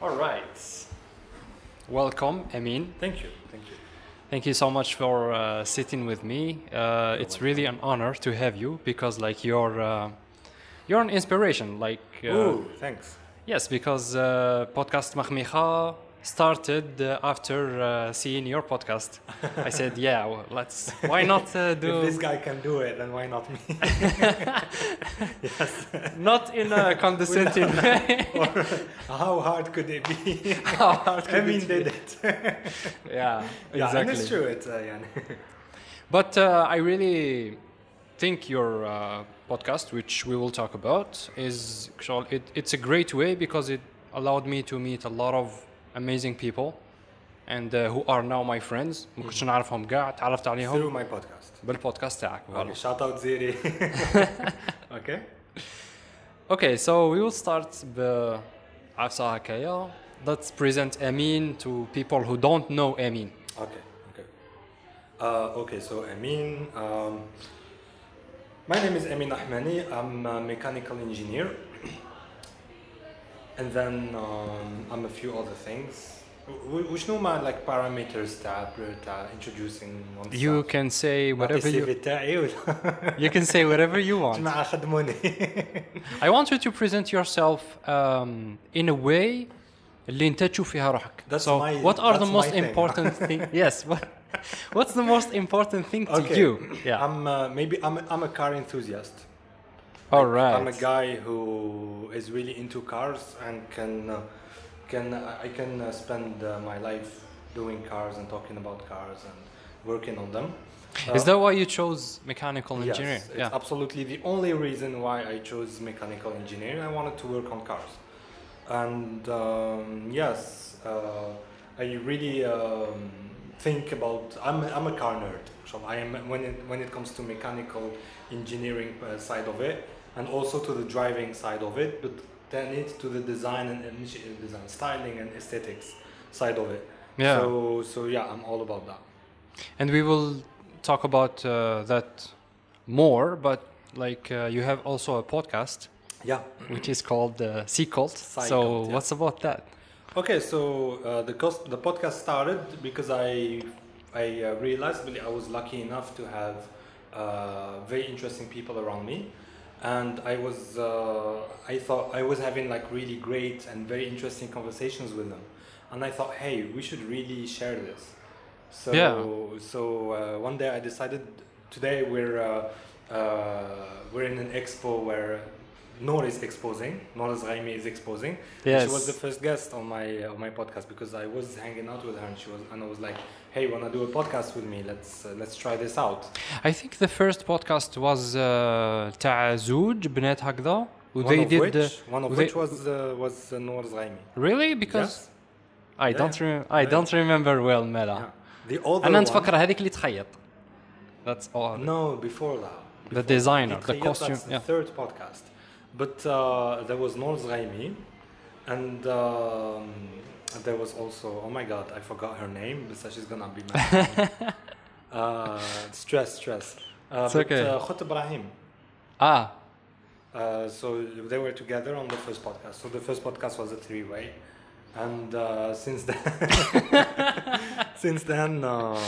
All right. Welcome, Amin. Thank you. Thank you. Thank you so much for uh, sitting with me. Uh, it's really an honor to have you because, like, you're uh, you're an inspiration. Like, uh, Ooh, thanks. yes, because uh, podcast Mahmicha started uh, after uh, seeing your podcast. I said, yeah, well, let's. Why not uh, do? If this guy can do it, then why not me? yes. Not in a condescending way. or how hard could it be? How hard could I mean, it did be? it. Yeah, Yeah, exactly. and it's true. It's uh, yeah. But uh, I really think your uh, podcast, which we will talk about, is it, it's a great way because it allowed me to meet a lot of amazing people and uh, who are now my friends ما كنتش نعرفهم كاع تعرفت through عليهم my podcast. بالبودكاست تاعك Okay, voilà. shout out Ziri. okay. Okay, so we will start بعفسة هكايا Let's present Amin to people who don't know Amin. Okay. Okay. Uh, okay. So Amin. Um, my name is Amin Ahmani. I'm a mechanical engineer, and then um, I'm a few other things. W- وشنو ما like parameters تاع تاع introducing oneself. You can say whatever you you. تاعي ولا you can say whatever you want. جماعة خدموني. I want you to present yourself um, in a way اللي انت تشوف فيها روحك. That's so my- what are the that's most my thing. important thing? yes. What, what's the most important thing to Okay. you? Yeah. I'm uh, maybe I'm a, I'm a car enthusiast. All Like, right. I'm a guy who is really into cars and can uh, can I can uh, spend uh, my life doing cars and talking about cars and working on them. Is that why you chose mechanical yes, engineering? it's yeah. absolutely the only reason why I chose mechanical engineering. I wanted to work on cars, and um, yes, uh, I really um, think about. I'm I'm a car nerd. So I am when it when it comes to mechanical engineering uh, side of it, and also to the driving side of it, but then it to the design and design, styling and aesthetics side of it. Yeah. So so yeah, I'm all about that. And we will talk about uh, that more, but like uh, you have also a podcast Yeah. which is called uh, Sea Cult. So Cult, yeah. what's about that? Okay, so uh, the cost, the podcast started because I I uh, realized really I was lucky enough to have uh, very interesting people around me, and I was uh, I thought I was having like really great and very interesting conversations with them, and I thought, hey, we should really share this. So Yeah. so uh, one day I decided today we're uh, uh, we're in an expo where Noor is exposing, Noor Zghaimi is exposing. And Yes. She was the first guest on my uh, on my podcast because I was hanging out with her and she was and I was like, "Hey, wanna do a podcast with me? Let's uh, let's try this out." I think the first podcast was uh, تاع زوج بنات هكذا. One They of did which, the- one of they- which was uh, was uh, Noor Zghaimi. really because Yes. I Yeah. don't rem- I Yeah. don't remember well مالا. Yeah. The other انا one, نتفكر هذيك اللي تخيط. That's all. No, before that. The Before designer, that. the It- costume, That's the yeah. third podcast. But uh, there was Noor Zghaimi, and um, there was also oh my god, I forgot her name. But she's gonna be mad. uh, stress, stress. Uh, It's but, okay. Uh, Khut Ibrahim. Ah, Uh, so they were together on the first podcast. So the first podcast was a three-way, and uh, since then, since then, uh,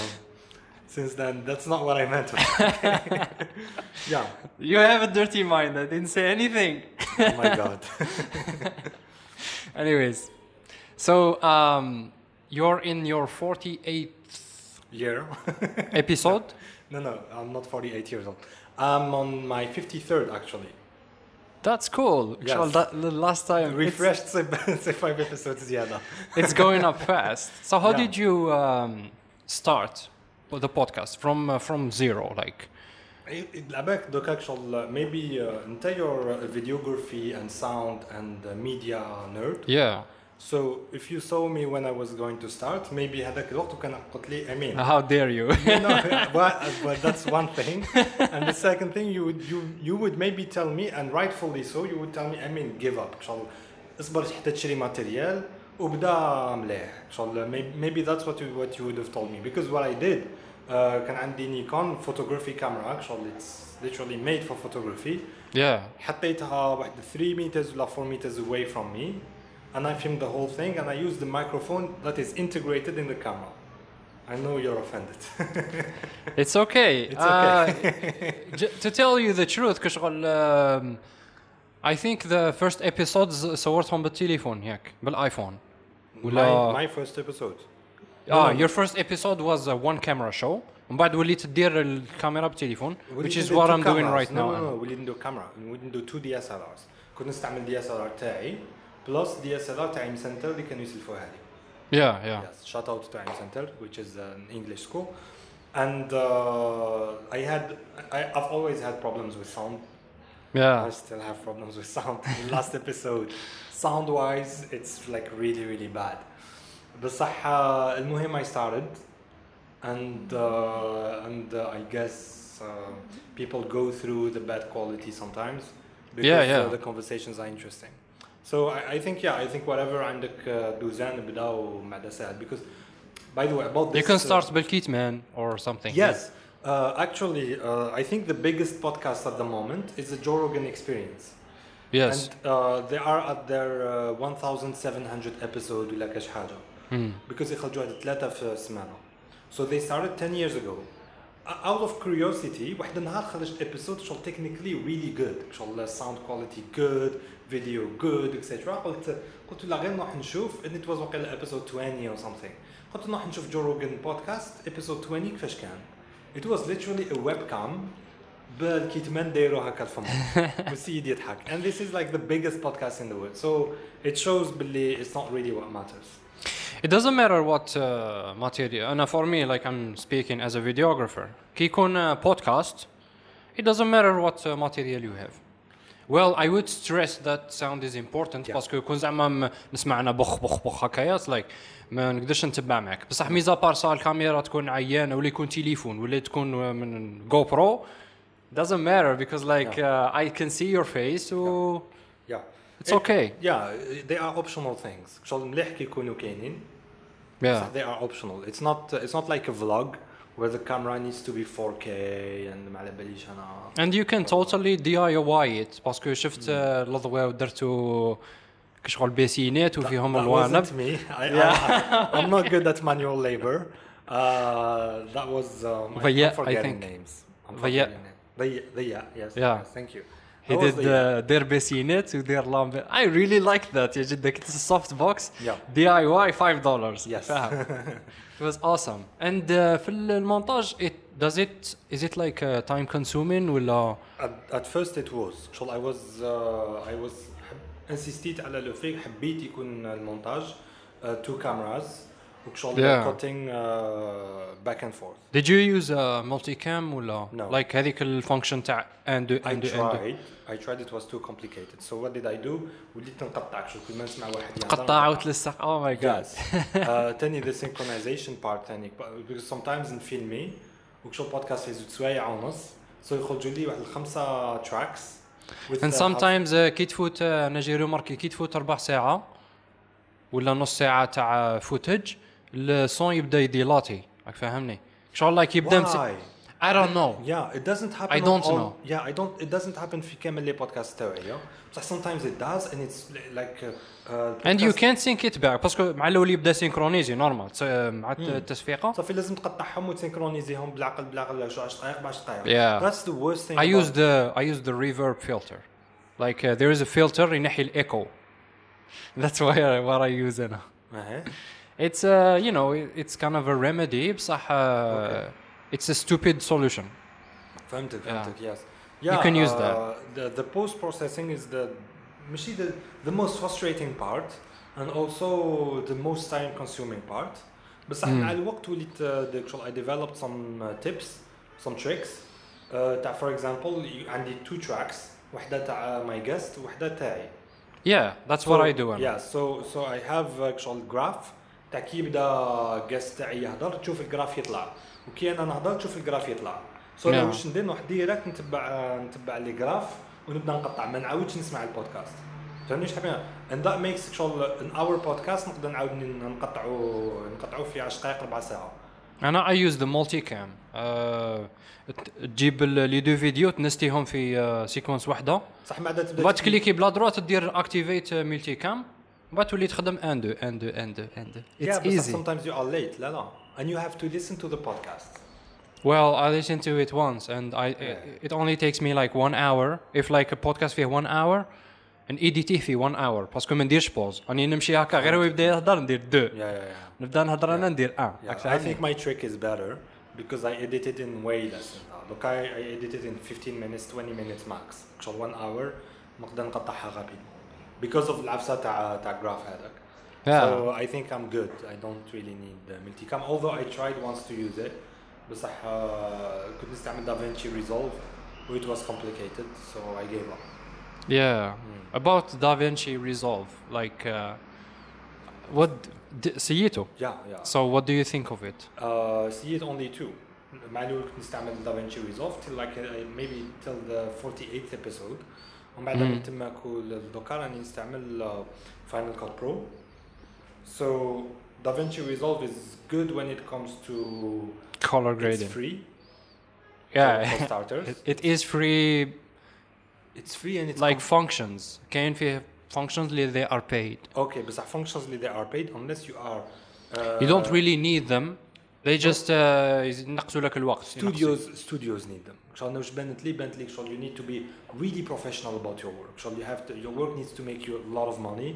since then. That's not what I meant. yeah. You have a dirty mind. I didn't say anything. oh my god. Anyways, so um, you're in your 48th year episode. No, no, I'm not 48 years old. I'm on my 53rd actually. That's cool. Yes. That, the last time refreshed say five episodes. Yeah, no. it's going up fast. So how yeah. did you um, start the podcast from uh, from zero? Like, لعبك دوكا شغل maybe uh, انت you're a videography and sound and uh, media nerd. yeah. So if you saw me when I was going to start, maybe هذاك الوقت وكان قلت لي امين. How dare you? you know, but, but that's one thing. And the second thing, you would you you would maybe tell me, and rightfully so, you would tell me, I mean, give up. شغل اصبر حتى تشري ماتيريال وبدا مليح. شغل may- maybe that's what you what you would have told me because what I did uh, كان عندي نيكون photography camera شغل it's literally made for photography. yeah. حطيتها واحد 3 meters ولا 4 meters away from me and I filmed the whole thing and I used the microphone that is integrated in the camera. I know you're offended. It's okay. It's okay. Uh, j- to tell you the truth كشغل um, I think the first episodes صورتهم بالتليفون هيك بالايفون ولا my, my first episode. اه no, your first episode was a one camera show ومن بعد وليت تدير الكاميرا بالتليفون We which didn't is do what two I'm doing cameras. right no, now No, no, we didn't do camera. We didn't do two DSLRs. كنت نستعمل دي اس ال ار تاعي بلس دي اس ال ار تاع ام سنتر اللي كانوا يسلفوها لي. yeah yeah Yes, shout out to M Center, which is an English school. And uh, I had, I, I've always had problems with sound. I yeah still have problems with sound. In the last episode, sound wise, it's like really, really bad. بصح uh, المهم I started and uh, and uh, I guess uh, people go through the bad quality sometimes because Yeah, yeah. Uh, the conversations are interesting. So I, I think yeah I think whatever عندك uh, دوزان بداو مع سهل because by the way about this you can uh, start بالكيت man or something Yes. Uh, actually, uh, I think the biggest podcast at the moment is the Joe Rogan Experience. yes And uh, they are at their uh, 1700 episode ولا كاش حاجة. Hmm. Because يخرجوا هاد ثلاثة في سمانة. So they started 10 years ago. Uh, Out of curiosity, واحد النهار خرجت episode شغل technically really good. شغل sound quality good, video good, etc. قلت قلت لا غير نروح نشوف and it was وقيلا episode 20 or something. قلت نروح نشوف Joe Rogan podcast episode 20 كيفاش كان. It was literally a webcam بالكيتمان دايرو هكا الفم والسيد يضحك and this is like the biggest podcast in the world so it shows باللي it's not really what matters It doesn't matter what uh, material. أنا for me, like I'm speaking as a videographer. كي يكون uh, podcast, it doesn't matter what uh, material you have. Well, I would stress that sound is important Yeah. باسكو يكون زعما م- نسمعنا بخ بخ بخ هكايا it's like ما نقدرش نتبع معك بصح ميزا بار سا الكاميرا تكون عيانه ولا يكون تليفون ولا تكون uh, من جو برو doesn't matter because like uh, I can see your face و yeah it's okay yeah they are optional things شغل مليح كي يكونوا كاينين yeah they are optional it's not it's not like a vlog where the camera needs to be 4K and ما على باليش انا And you can totally DIY it باسكو شفت آه، الاضواء درتو كشغل بيسينات وفيهم That الوانب wasn't me. I, I, I'm not good at manual labor. Uh, that was um, I- Vaya, I'm I forgetting think. names. I'm Vaya. forgetting names. Vaya, Vaya, yes. Yeah. yes, thank you. He That was did Vaya. uh, دير بيسينات ودير لامب I really like that يا جدك it's a soft box Yeah. DIY 5 dollars Yes. فاهم It was awesome and uh, في المونتاج it does it is it like uh, time consuming ولا At, at first it was. شغل I was uh, I was حب- insisted على لو في حبيت يكون المونتاج uh, two cameras وشغل Yeah. cutting uh, back and forth. did you use a multicam ولا No. like هذيك الفانكشن تاع and I and and tried. I tried. It was too complicated. So what did I do? وليت نقطع شو كل ما نسمع واحد يهضر قطع. وتلصق oh my god Yes. uh, تاني the synchronization part تاني but- because sometimes نفيلمي وكشو بودكاست في زوج سوايع ونص so يخرجوا لي واحد tracks with and uh, sometimes uh, كي تفوت uh, أنا جي ريماركي كي تفوت ربع ساعه ولا نص ساعه تاع فوتج الصون يبدا يديلاتي راك فاهمني شغل لايك يبدا مس... Why? I don't know Yeah, it doesn't happen. I on don't all- know. Yeah, I don't. It doesn't happen في كامل لي بودكاست تاعي. But sometimes it does, and it's like. Uh, uh, and you can't sync it back باسكو مع الأول يبدا سينكرونيزي نورمال مع Hmm. التصفيقه صافي لازم تقطعهم وتسينكرونيزيهم بالعقل بالعقل شو 10 دقائق ب 10 دقائق. Yeah. That's the worst thing. I about- use the I use the reverb filter like uh, there is a filter ينحي الايكو that's why I, what I use أها. it's uh, you know it- it's kind of a remedy بصح uh, it's a stupid solution فهمتك Yeah. فهمتك yes. You can use that. The the post processing is the ماشي the the most frustrating part and also the most time consuming part. بس Hmm. مع الوقت وليت uh, the- شغل I developed some uh, tips some tricks uh, تاع for example you- عندي two tracks واحدة تاع my guest وواحدة تاعي. yeah that's what I do أنا. Yeah, so so I have uh, شغل graph تاع كي يبدا guest تاعي يهضر تشوف الجراف يطلع. وكي أنا نهضر تشوف الجراف يطلع. سو Yeah. أنا واش ندير؟ نروح ديريكت نتبع نتبع لي جراف ونبدا نقطع. ما نعاودش نسمع البودكاست. فهمني إيش حابين and that makes شغل ان اور بودكاست نقدر نعاود ن- نقطعوا نقطعوا في 10 دقائق ربع ساعة. أنا use the multicam. uh, ت- تجيب لي دو فيديو تنستيهم في سيكونس واحدة صح ما عاد تبدا تكليكي بلا دروات تدير اكتيفيت ملتي كام بعد تولي تخدم ان دو ان دو ان دو ان دو yeah, it's but easy sometimes you are late. لا لا. And you have to listen to the podcast. well I listened to it once and I Yeah. it only takes me like one hour if like a podcast فيه one hour and edit فيه one hour باسكو ما نديرش بوز راني نمشي هكا غير هو يبدا يهضر ندير دو Yeah, yeah, yeah. نبدا نهضر انا ندير ان Yeah, راك I فاهمني؟ think my trick is better because I edit it in way less than that. Look, I, I edit it in 15 minutes, 20 minutes max. شغل one hour نقدر نقطعها rapidement because of العفسة تاع تاع graph هذاك. Yeah. So I think I'm good. I don't really need the multicam. Although I tried once to use it, بصح uh, كنت نستعمل DaVinci Resolve which was complicated, so I gave up. Yeah. About DaVinci Resolve, like, uh, what d- سيته. Yeah, yeah. So what do you think of it? Uh, see it only two. مع انه كنت نستعمل DaVinci Resolve till like uh, maybe till the 48th episode ومن بعد مم. من تماك دوكا راني نستعمل uh, Final Cut Pro. So DaVinci Resolve is good when it comes to Color it's grading. free for, Yeah. for starters. it, it is free, it's free and it's like com- functions. كاين فيه functions اللي they are paid. okay بصح functions اللي they are paid unless you are uh, You don't really need them. They just uh, ينقصوا لك الوقت. studios studios need them شغل واش بانت لي بانت لي شغل you need to be really professional about your work شغل you have to your work needs to make you a lot of money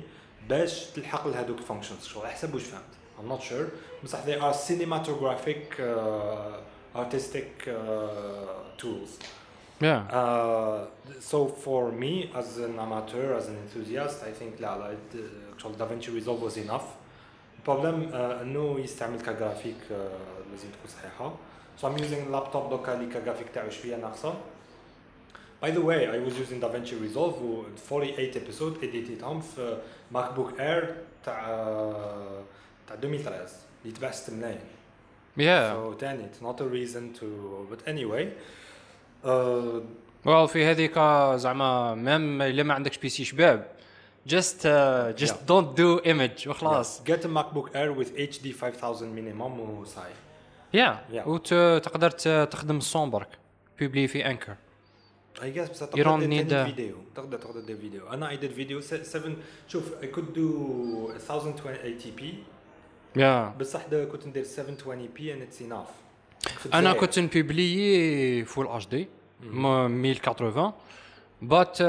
باش تلحق لهذوك functions شغل على حسب واش فهمت I'm not sure بصح they are cinematographic uh, artistic uh, tools Yeah. Uh, so for me as an amateur as an enthusiast I think لا لا it, uh, شغل DaVinci Resolve was enough البروبليم uh, انه يستعمل كجرافيك uh, لازم تكون صحيحه so I'm using اللابتوب دوكا اللي كجرافيك تاعو شويه ناقصه By the way, I was using DaVinci Resolve و 48 episode editيتهم في ماك بوك اير تاع تاع 2013 اللي تباع 6 ملايين Yeah. so تاني it's not a reason to but anyway uh, Well في هذيك زعما ميم الا ما عندكش بي سي شباب just uh, just Yeah. don't do image وخلاص. Yeah. Get a MacBook Air with HD 5000 minimum وصاي. يا وتقدر تخدم الصون برك بيبلي في انكر اي جاس بس تقدر تدير فيديو تقدر تقدر دير فيديو أنا اي فيديو 7 شوف اي كود دو 1080 بي يا بصح كنت ندير 720 بي ان اتس اناف أنا كنت نبيبليي فول اتش دي 1080 بات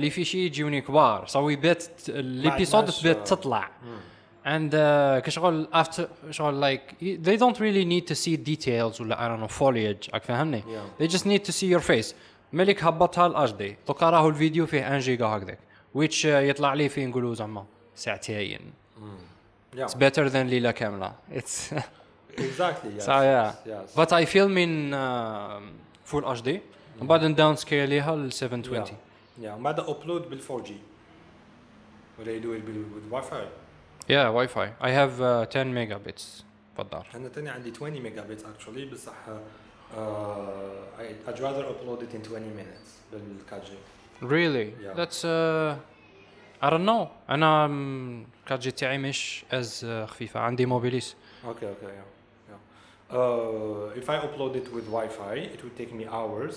لي فيشي يجوني كبار صاوي بات ليبيسود بات تطلع مم. and uh, كشغل after شغل like they don't really need to see details ولا I don't know foliage راك فاهمني Yeah. they just need to see your face ملك هبطها الاتش دي دوكا راهو الفيديو فيه 1 جيجا هكذاك which uh, يطلع لي فيه نقولوا زعما ساعتين Yeah. it's better than ليلة كاملة it's Exactly. Yes. So, yeah. Yes. But I film in um, full HD ومن بعد نداون سكيليها ل 720 Yeah. Yeah. وبعد upload بال 4G. ولا you do it بال with Wi-Fi. Yeah واي فاي I have uh, 10 ميجا بتس في الدار انا تاني عندي 20 ميجا بت actually بصح uh, I, I'd rather upload it in 20 minutes بال 4G. Really Yeah. That's uh, I don't know أنا um, 4G تاعي مش as uh, خفيفة عندي موبيليس Okay, okay, yeah. yeah. Uh, if I upload it with Wi-Fi, it would take me hours,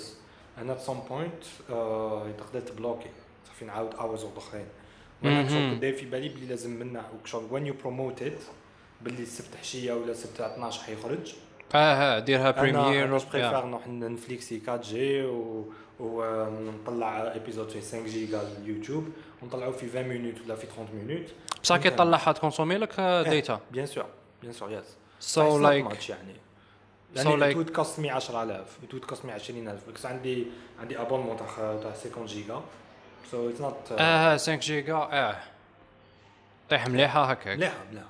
and at some point uh, تقدر تبلوكي صافي نعاود hours اخرين. وأنا. شغل كنت داير في بالي بلي لازم منا وشغل when you promote it باللي السبت حشية ولا السبت 12 حيخرج. آه ها ديرها بريمير أنا بريفير نروح نفليكسي 4 جي و ونطلع ابيزود في 5 جيجا اليوتيوب ونطلعوا في 20 مينوت ولا في 30 مينوت بصح كي تطلعها تكونسومي لك ديتا بيان سور بيان سور يس So like يعني. So يعني like- would cost me 10000 it would cost me 20000 بس عندي عندي ابونمون تاع تاع 50 جيجا so it's not uh, اه 5 جيجا اه طيح مليحة هكاك مليحه مليحه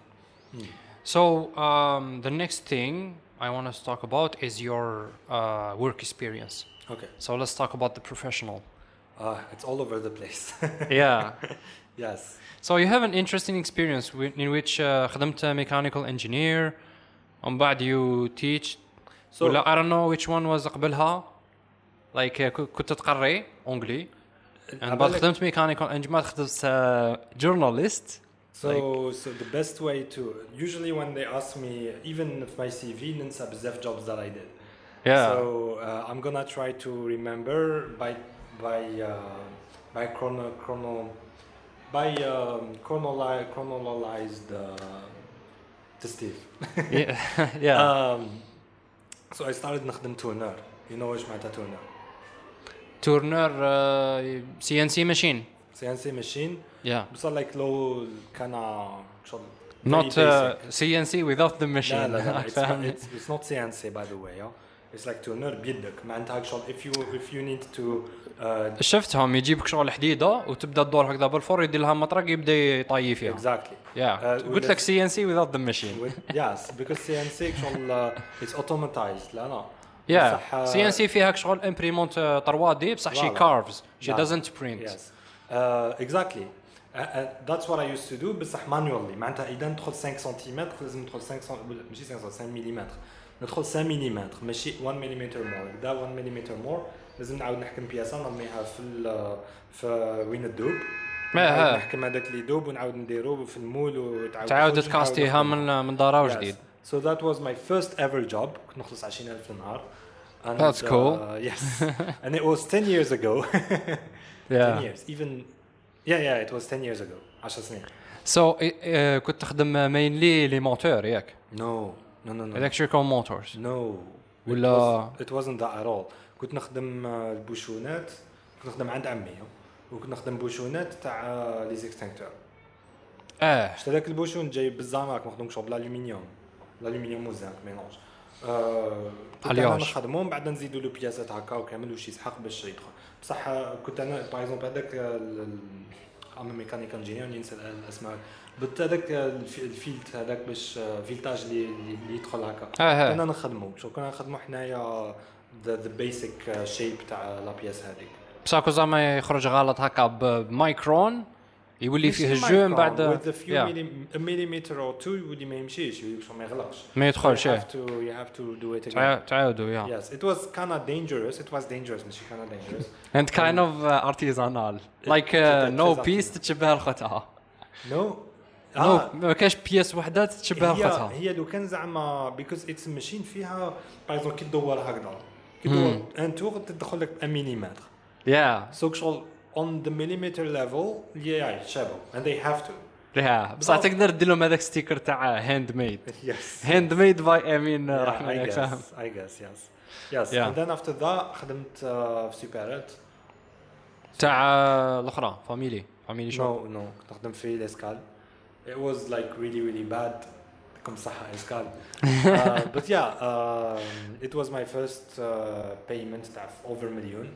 So um, the next thing I want us to talk about is your uh, work experience. اوكي So let's talk about the professional. اه it's all over the place yeah. yes So you have an interesting experience wi- in which uh, خدمت mechanical engineer ومن بعد you teach So- ولا I don't know which one was قبلها like uh, ك- كنت تقري انجلي and بعد عبالك- خدمت mechanical engineer بعد خدمت uh, journalist So, so the best way to usually when they ask me, even if my CV ننسى بزاف jobs that I did. yeah So uh, I'm gonna try to remember by by uh, by chrono chrono by um, chronoli- chronologized uh, to Steve. yeah yeah Um, so I started نخدم تورنر. You know ايش معناتها تورنر؟ تورنر سي ان سي ماشين سي ان سي ماشين يا بس لايك لو كان شغل نوت سي ان سي ويزاوت ذا ماشين لا لا اتس نوت سي ان سي باي ذا واي اتس لايك تورنر بيدك معناتها شغل اف يو اف يو نيد تو شفتهم يجيبك شغل حديدة وتبدأ تدور هكذا بالفور يدير لها مطرق يبدأ يطيي فيها اكزاكتلي يا قلت لك سي ان سي ويزاوت ذا ماشين يس بيكوز سي ان سي شغل اتس اوتوماتايزد لا لا. Uh, سي ان سي فيها شغل امبريمونت 3 دي بصح شي. كارفز شي exactly. Uh, uh, that's what I used to do بصح manually معناتها إذا ندخل 5 سنتيمتر لازم ندخل 5 سم... ماشي 5 5 ملم ندخل 5 ملم ماشي 1 ملم مور دا 1 ملم مور لازم نعاود نحكم بياسة نرميها في. في وين الدوب ما. نحكم هذاك اللي يدوب ونعاود نديرو في المول وتعاود تعاود تكاستيها من من دارا Yes. وجديد So that was my first ever job. كنت نخلص 20000 في النهار. And, That's cool. Uh, yes. and it was 10 years ago. 10 yeah years. Even yeah, yeah, it was 10 years ago. 10 سنين. so uh, كنت تخدم مينلي لي موتور ياك No. No, no, no. electrical motors No. It, ولا- was, it wasn't that at all. كنت نخدم آه، البوشونات كنت نخدم عند عمي وكنت نخدم بوشونات تاع لي زيكستانكتور آه شفت هذاك البوشون جاي بالزعماك مخدوم شغل بالالومنيوم الالومنيوم وزانك ميلونج آه كنت أنا الياج. نخدمهم بعد نزيدوا له بياسات هكا وكامل وشي يسحق باش يدخل. بصح آه، كنت أنا باغ اكزومبل هذاك ام ميكانيك انجينير ننسى الأسماء. بت هذاك الف- الفيلت هذاك باش آه، فيلتاج اللي يدخل هكا. كنا نخدمو شو كنا نخدمو حنايا ذا بيسك شيب تاع لا بياس هذيك. بصح كو زعما يخرج غلط هكا بمايكرون يولي فيه الجو من بعد with a few Yeah. millimeter or two يولي ما يمشيش ما يغلقش ما يدخلش you إيه. have to you have to do it again تعا- تعاودوا يا yes it was kind of dangerous it was dangerous ماشي kind of dangerous and kind of uh, artisanal like uh, no piece تتشبه لخوتها no no ما كاش بيس وحده تتشبه هي لخوتها هي لو كان زعما it's a machine فيها باغ اكزومبل كي تدور هكذا كي تدور ان تور تدخل لك 1 مليمتر يا سو شغل on the millimeter level yeah شابو and they have to يا بصح بالضبط. تقدر دير لهم هذاك ستيكر تاع هاند ميد yes هاند ميد باي امين Yeah, رحمه I ياك guess, فاهم I guess, yes. Yes, Yeah. and then after that خدمت uh, في سوبرات. تاع الاخرى فاميلي فاميلي شوب No, no, كنت نخدم في الاسكال. It was like really really bad. كم صحة اسكال. uh, but yeah, um, it was my first uh, payment تاع over مليون.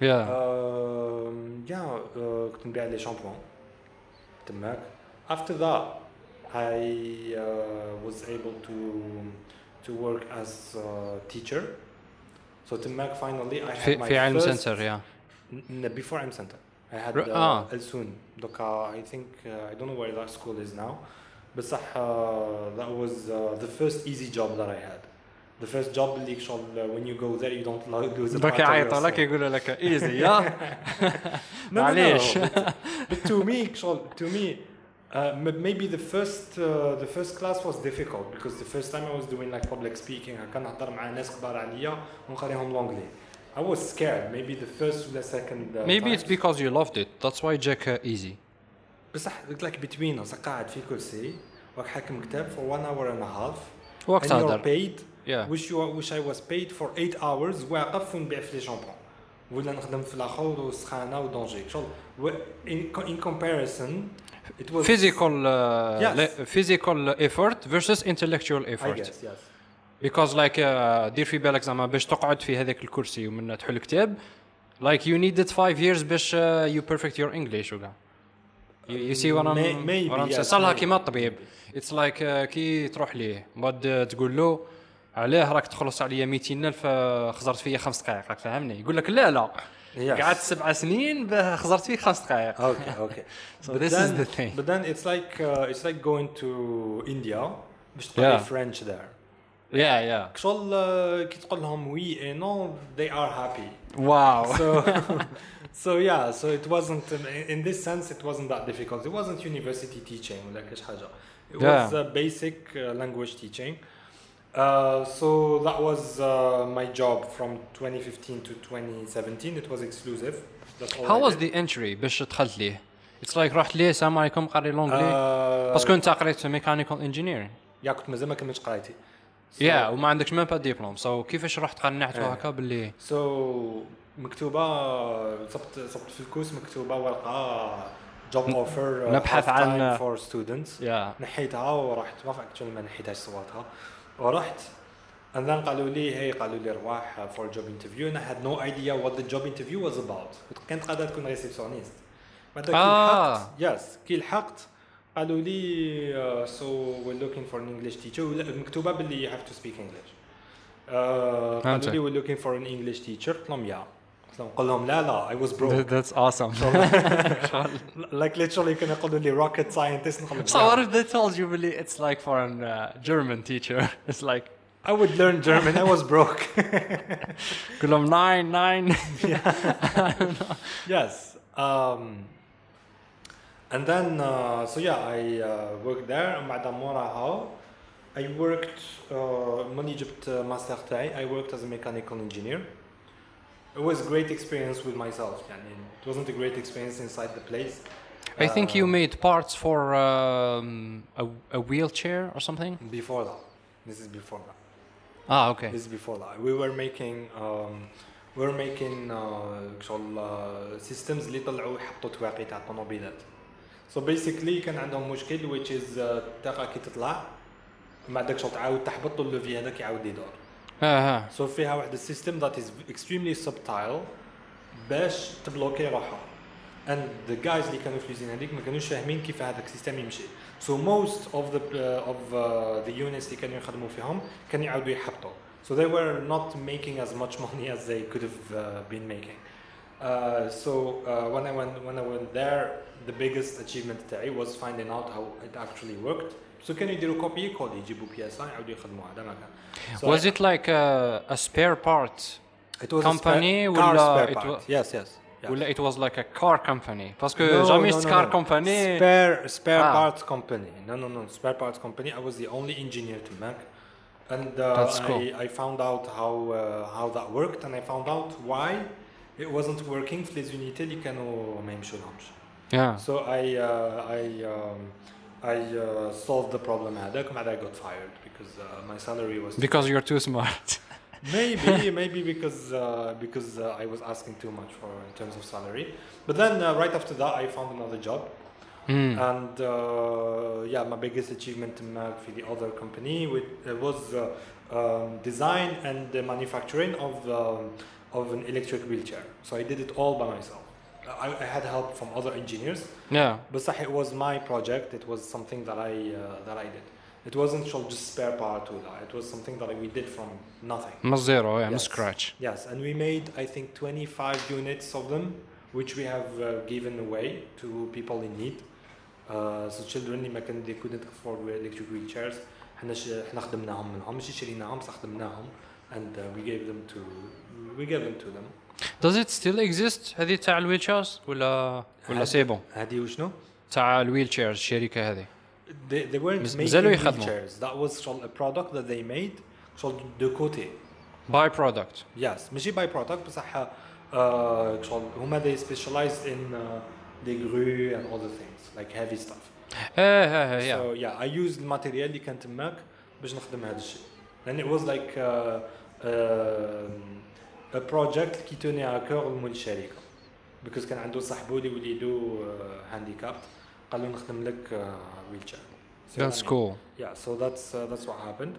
يا Um, yeah, uh, كنت نبيع لي شامبوان تماك. After that, I uh, was able to to work as a teacher. So تماك finally I had في my في علم first سنتر يا N- n- before I'm center. I had R- uh, ah. El Soon. دوكا I think uh, I don't know where that school is now. بصح uh, that was uh, the first easy job that I had. The first job اللي شغل uh, when you go there you don't lo- lose a دوك part of يعيطوا لك yourself. يقولوا لك ايزي يا No, no, no, معليش. but, but to me شغل to me uh, m- maybe the first uh, the first class was difficult because the first time I was doing like public speaking هكا نهضر مع ناس كبار عليا ونقريهم لونجلي I was scared maybe the first or the second uh, maybe it's times. because you loved it that's why Jack uh, easy بصح like between us قاعد في كرسي وراك حاكم كتاب for one hour and a half وقت and you're هذا paid Yeah. which you which I was paid for 8 hours واقف ونبيع في لي شامبون ولا نخدم في الآخر وسخانه ودونجي شغل in, comparison it was physical uh, Yes. physical effort versus intellectual I effort guess yes because like uh, دير في بالك زعما باش تقعد في هذاك الكرسي ومن تحل كتاب like you needed five years باش uh, you perfect your English وكاع you, you see what I'm May- maybe, what I'm saying yes, صار لها. كيما الطبيب it's like uh, كي تروح ليه بعد تقول له علاه راك تخلص عليا 200 الف آه، خزرت فيا خمس دقائق راك فاهمني يقول لك لا لا. قعدت سبع سنين خزرت فيك خمس دقائق okay okay So But this is then- the thing. but then it's like uh, it's like going to India باش. تقري French there yeah yeah شغل uh, كي تقول لهم وي et non they are happy wow so so yeah so it wasn't in this sense it wasn't that difficult it wasn't university teaching ولا كاش حاجة it was Yeah. uh, basic uh, language teaching uh, so that was uh, my job from 2015 to 2017 it was exclusive. How was the entry? باش دخلت ليه؟ اتس لايك رحت ليه السلام عليكم قري لونجلي باسكو انت قريت ميكانيكال انجينيرينغ يا كنت مازال ما كملتش قرايتي. يا وما عندكش ميم با ديبلوم سو كيفاش رحت قنعت. هكا باللي؟ سو مكتوبة صبت صبت في الكوس مكتوبة ورقة جوب اوفر نبحث عن- فور ستودنتس نحيتها ورحت ما فاكر ما نحيتهاش صورتها ورحت and then قالوا لي هي قالوا لي رواح for job interview and I had no idea what the job interview was about كانت قادره تكون ريسبسيونيست بعد كي آه. لحقت يس كي لحقت قالوا لي uh, so we're looking for an English teacher مكتوبه باللي you have to speak English uh, قالوا. لي we're looking for an English teacher قلت لهم يا قلت لهم قل لهم لا لا I was broke ذاتس awesome like literally كانوا يقولوا لي rocket scientist نقول لهم So لا. what if they told you really it's like for a uh, German teacher? It's like I would learn German. I was broke. قول لهم nine nine. yes. Um, and then, uh, so yeah, I uh, worked there. بعد موراها I worked uh, ملي جبت ماستر تاعي I worked as a mechanical engineer. It was a great experience with myself. يعني it wasn't a great experience inside the place. I think you Uh, made parts for um, a, a wheelchair or something. before that. This is before that. Ah, okay. This is before that. We were making um, we were making uh, شغل uh, systems اللي طلعوا يحطوا تواقي تاع الطوموبيلات. So basically كان عندهم مشكل which is uh, الطاقة كي تطلع ما عندك شغل تعاود تحبط اللوفي هذاك يعاود يدور. آه، آه. So فيها واحد السيستم that is extremely subtle باش تبلوكي روحها. And the guys اللي كانوا في اليوزين هذيك ما كانوش فاهمين كيف هذاك السيستم يمشي. So most of the uh, of uh, the units اللي كانوا يخدموا فيهم كانوا يعاودوا يحبطوا. So they were not making as much money as they could have uh, been making. Uh, so uh, when I went when I went there, the biggest achievement تاعي was finding out how it actually worked. So كانوا يديروا كوبي كود يجيبوا بي اس اي يعاودوا يخدموها هذا ما كان. So Was I- it like a, a spare part? It was company a spare, car ولا spare it part. wa- yes, yes. yes. ولا it was like a car company? Parce que No, jamais no, cette no, car no. company. Spare spare Ah. parts company. No, no, no. Spare parts company. I was the only engineer to Mac, and uh, That's cool. I, I found out how uh, how that worked, and I found out why it wasn't working في les unités اللي كانوا ما يمشولهمش. Yeah. So I uh, I um, I uh, solved the problem at Ecomed. I got fired because uh, my salary was because you're too smart. maybe, maybe because uh, because uh, I was asking too much for in terms of salary. But then uh, right after that, I found another job. Mm. And uh, yeah, my biggest achievement in the other company was um, design and the manufacturing of um, of an electric wheelchair. So I did it all by myself. I, I had help from other engineers, Yeah. but صح, it was my project. It was something that I uh, that I did. It wasn't just spare part to that. It was something that we did from nothing. من zero, yeah, من Yes. scratch. Yes, and we made I think 25 units of them, which we have uh, given away to people in need. Uh, so children اللي ما كان they couldn't afford electric wheelchairs. احنا ش... احنا خدمناهم منهم مش شريناهم بس خدمناهم and uh, we gave them to we gave them to them. Does it still exist هذه تاع الويلشيرز ولا ولا هاد- سي بون هذه وشنو؟ تاع الويلشيرز الشركة هذه They, they weren't مز- making مازالوا يخدموا. wheelchairs. That was شغل a product that they made شغل de côté. باي برودكت Yes, ماشي باي برودكت بصح uh, شغل هما they specialized in uh, the glue and other things like heavy stuff. ايه ايه ايه So yeah, I used الماتيريال اللي كان تماك باش نخدم هذا الشيء. And it was like uh, um, a project qui tenait à cœur مول الشركة. Because كان عنده صاحبو اللي وليدو uh, handicapped قال له نخدم لك uh, wheelchair. So That's يعني- cool. yeah, so that's uh, that's what happened.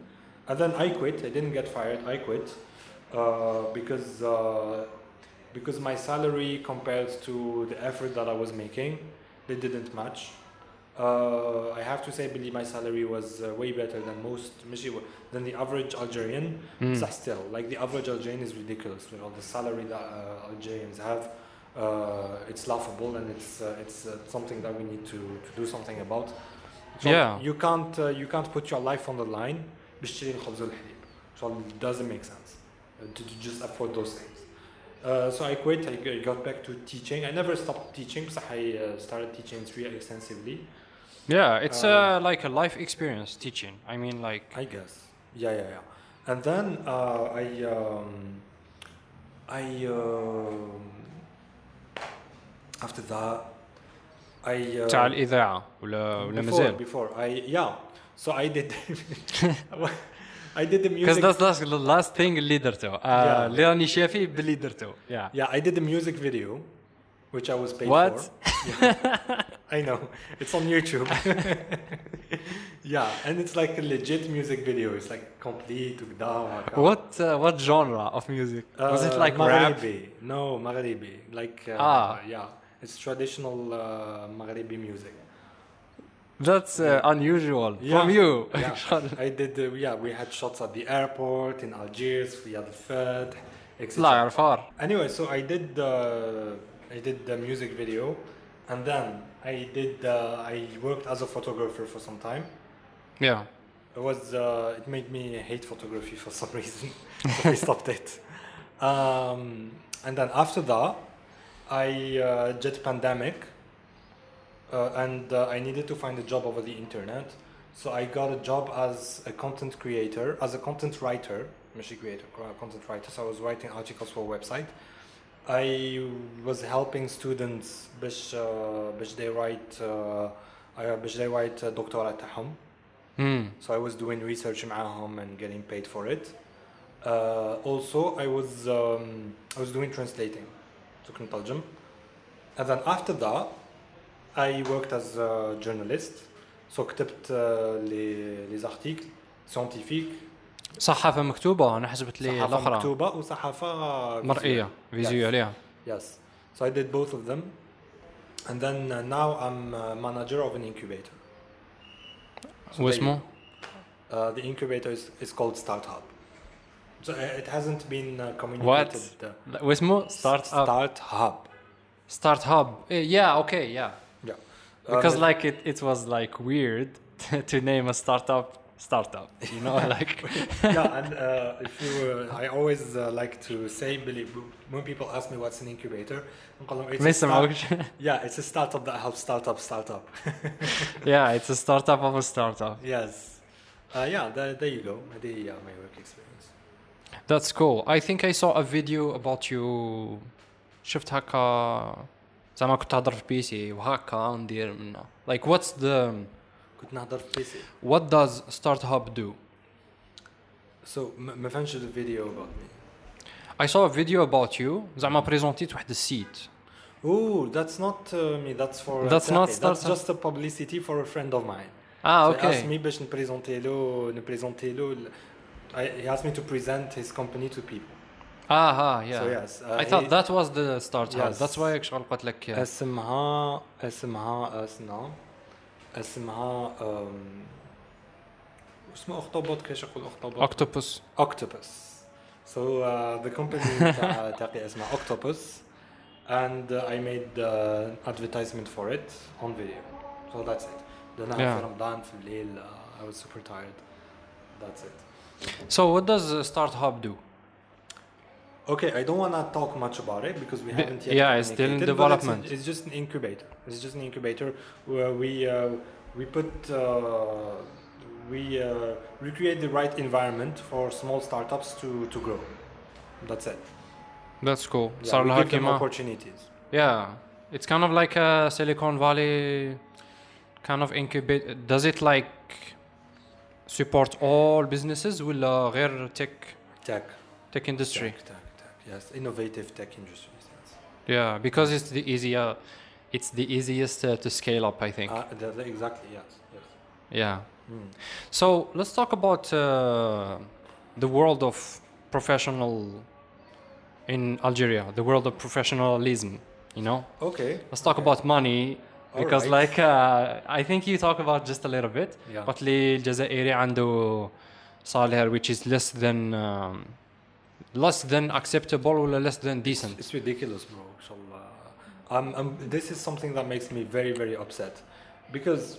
And then I quit. I didn't get fired. I quit uh, because uh, because my salary compared to the effort that I was making, they didn't match. Uh, I have to say, believe my salary was uh, way better than most, than the average Algerian. Mm. still, like the average Algerian is ridiculous. You know, the salary that uh, Algerians have, uh, it's laughable, and it's uh, it's uh, something that we need to, to do something about. So yeah. you can't you can't put your life on the line. So it doesn't make sense to, to just afford those things. Uh, so I quit. I got back to teaching. I never stopped teaching, so I uh, started teaching three extensively. Yeah, it's Um, uh, like a life experience teaching. I mean, like I guess. Yeah, yeah, yeah. And then uh, I um, I um, after that I uh, تاع الاذاعه ولا ولا before, مازال before I yeah so I did I did the Because music that's, that's the last thing اللي درته uh, Yeah. اللي راني شافي باللي درته yeah yeah I did the music video which I was paid What? for Yeah. I know. It's on YouTube. yeah, and it's like a legit music video. It's like complete. Uh, what uh, what genre of music? Uh, Was it uh, like Maghribi? Rap? No, Maghribi. Like uh, ah. yeah, it's traditional uh, Maghribi music. That's uh, unusual yeah. from you. Yeah. I did. Uh, yeah, we had shots at the airport in Algiers, Riyad Al Fat, etc. Anyway, so I did the uh, I did the music video, and then I did. Uh, I worked as a photographer for some time. Yeah. It was. Uh, it made me hate photography for some reason. so I stopped it. Um, and then after that, I uh, jet pandemic. Uh, and uh, I needed to find a job over the internet, so I got a job as a content creator, as a content writer, machine creator, uh, content writer. So I was writing articles for a website, I was helping students باش uh, باش they write uh, uh, باش they write uh, دكتوراه تاعهم. Hmm. So I was doing research معاهم and getting paid for it. Uh, also, I was um, I was doing translating. So كنت نترجم. And then after that, I worked as a journalist. So كتبت uh, les, les articles scientifiques, صحافه مكتوبه أنا حسبت لي صحافه الاخرى مكتوبه وصحافه مرئيه فيزيو عليها يس سو اي ديد بوث اوف ذم اند ذن ناو ام مانجر اوف ان انكوبيتور واسمه the incubator is, كولد called Start So it hasn't been uh, communicated. What? Wismo? Start start Start Hub. Start Hub. Yeah. Okay. Yeah. Yeah. Because um, like it, it was like weird to name a startup startup you know like yeah, and uh, if you, uh, I always uh, like to say, believe when people ask me what's an incubator, نقول لهم, it's ما a start- يسمعوكش yeah, it's a startup that helps startup startup. yeah it's a startup of a startup yes. Uh, yeah, there, there you go. The, yeah, my work experience. that's cool I think I saw a video about you شفت هكا زعما كنت تهضر في بيسي وهكا ندير منها like what's the كنت نهضر في بيسي. what does start hub do So ما ما فهمتش the video about me. I saw a video about you زعما بريزونتيت واحد السيت Oh, that's not uh, me. That's for. uh, That's not Taki. That's startup. just a publicity for a friend of mine. اه So he asked اوكي me باش نبريزونتي له نبريزونتي له ال- I- He asked me to present his company to people. اه ها yeah So yes. uh, I thought he- that was the start hub Yes. that's why شغل قلت لك yeah. اسمها اسمها اسمها اسمها um, اسمه اخطبوط كيفاش يقول اخطبوط octopus Octopus. So uh, the company تاع- تاعي اسمها Octopus and uh, I made uh, advertisement for it on video. So that's it. درناها Yeah. في رمضان في الليل uh, I was super tired. That's it. so what does uh, start hub do Okay, I don't want to talk much about it because we haven't yet. Yeah, it's still in development. It's, it's, just an incubator. It's just an incubator where we uh, we put uh, we uh, the right environment for small startups to to grow. That's it. That's cool. Yeah, Sarla we give them opportunities. Yeah, it's kind of like a Silicon Valley kind of incubate. Does it like support all businesses? Will uh, tech tech tech industry? Tech, tech. Yes, innovative tech industries. Yes. yeah because it's the easier it's the easiest uh, to scale up I think Uh, the- the- exactly. Yes. Yes. yeah Mm. So let's talk about uh, the world of professional in Algeria, the world of professionalism. You know, Okay. let's talk okay. about money because, Alright. like, uh, I think you talk about just a little bit. Yeah. But لي الجزائري عنده salary which is less than um, less than acceptable or less than decent? it's ridiculous bro I'm, I'm, this is something that makes me very very upset. Because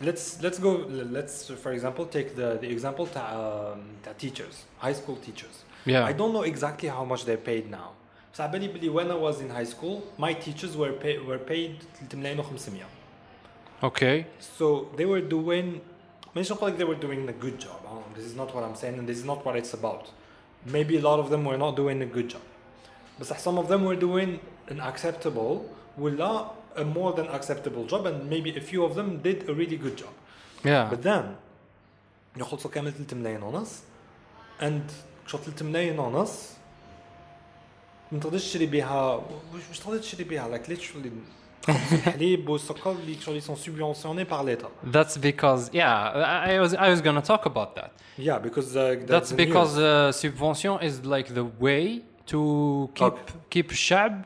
let's let's go let's for example take the, the example to, um, to teachers high school teachers. Yeah. I don't know exactly how much they're paid now. So I believe when I was in high school my teachers were pay, were paid okay. So they were doing mention like they were doing a good job. Oh, this is not what i'm saying and this is not what it's about Maybe a lot of them were not doing a good job. But some of them were doing an acceptable ولا a more than acceptable job and maybe a few of them did a really good job yeah but then يخلصوا كامل 3 ملايين ونص and شو 3 ملايين ونص ما تقدرش تشري بيها مش مش تقدر تشري بيها like literally خبز الحليب والسكر اللي شغل sont subventionnés par l'État. that's because yeah I, I was I was gonna talk about that Yeah, because uh, that's the because news. uh, subvention is like the way to keep keep الشعب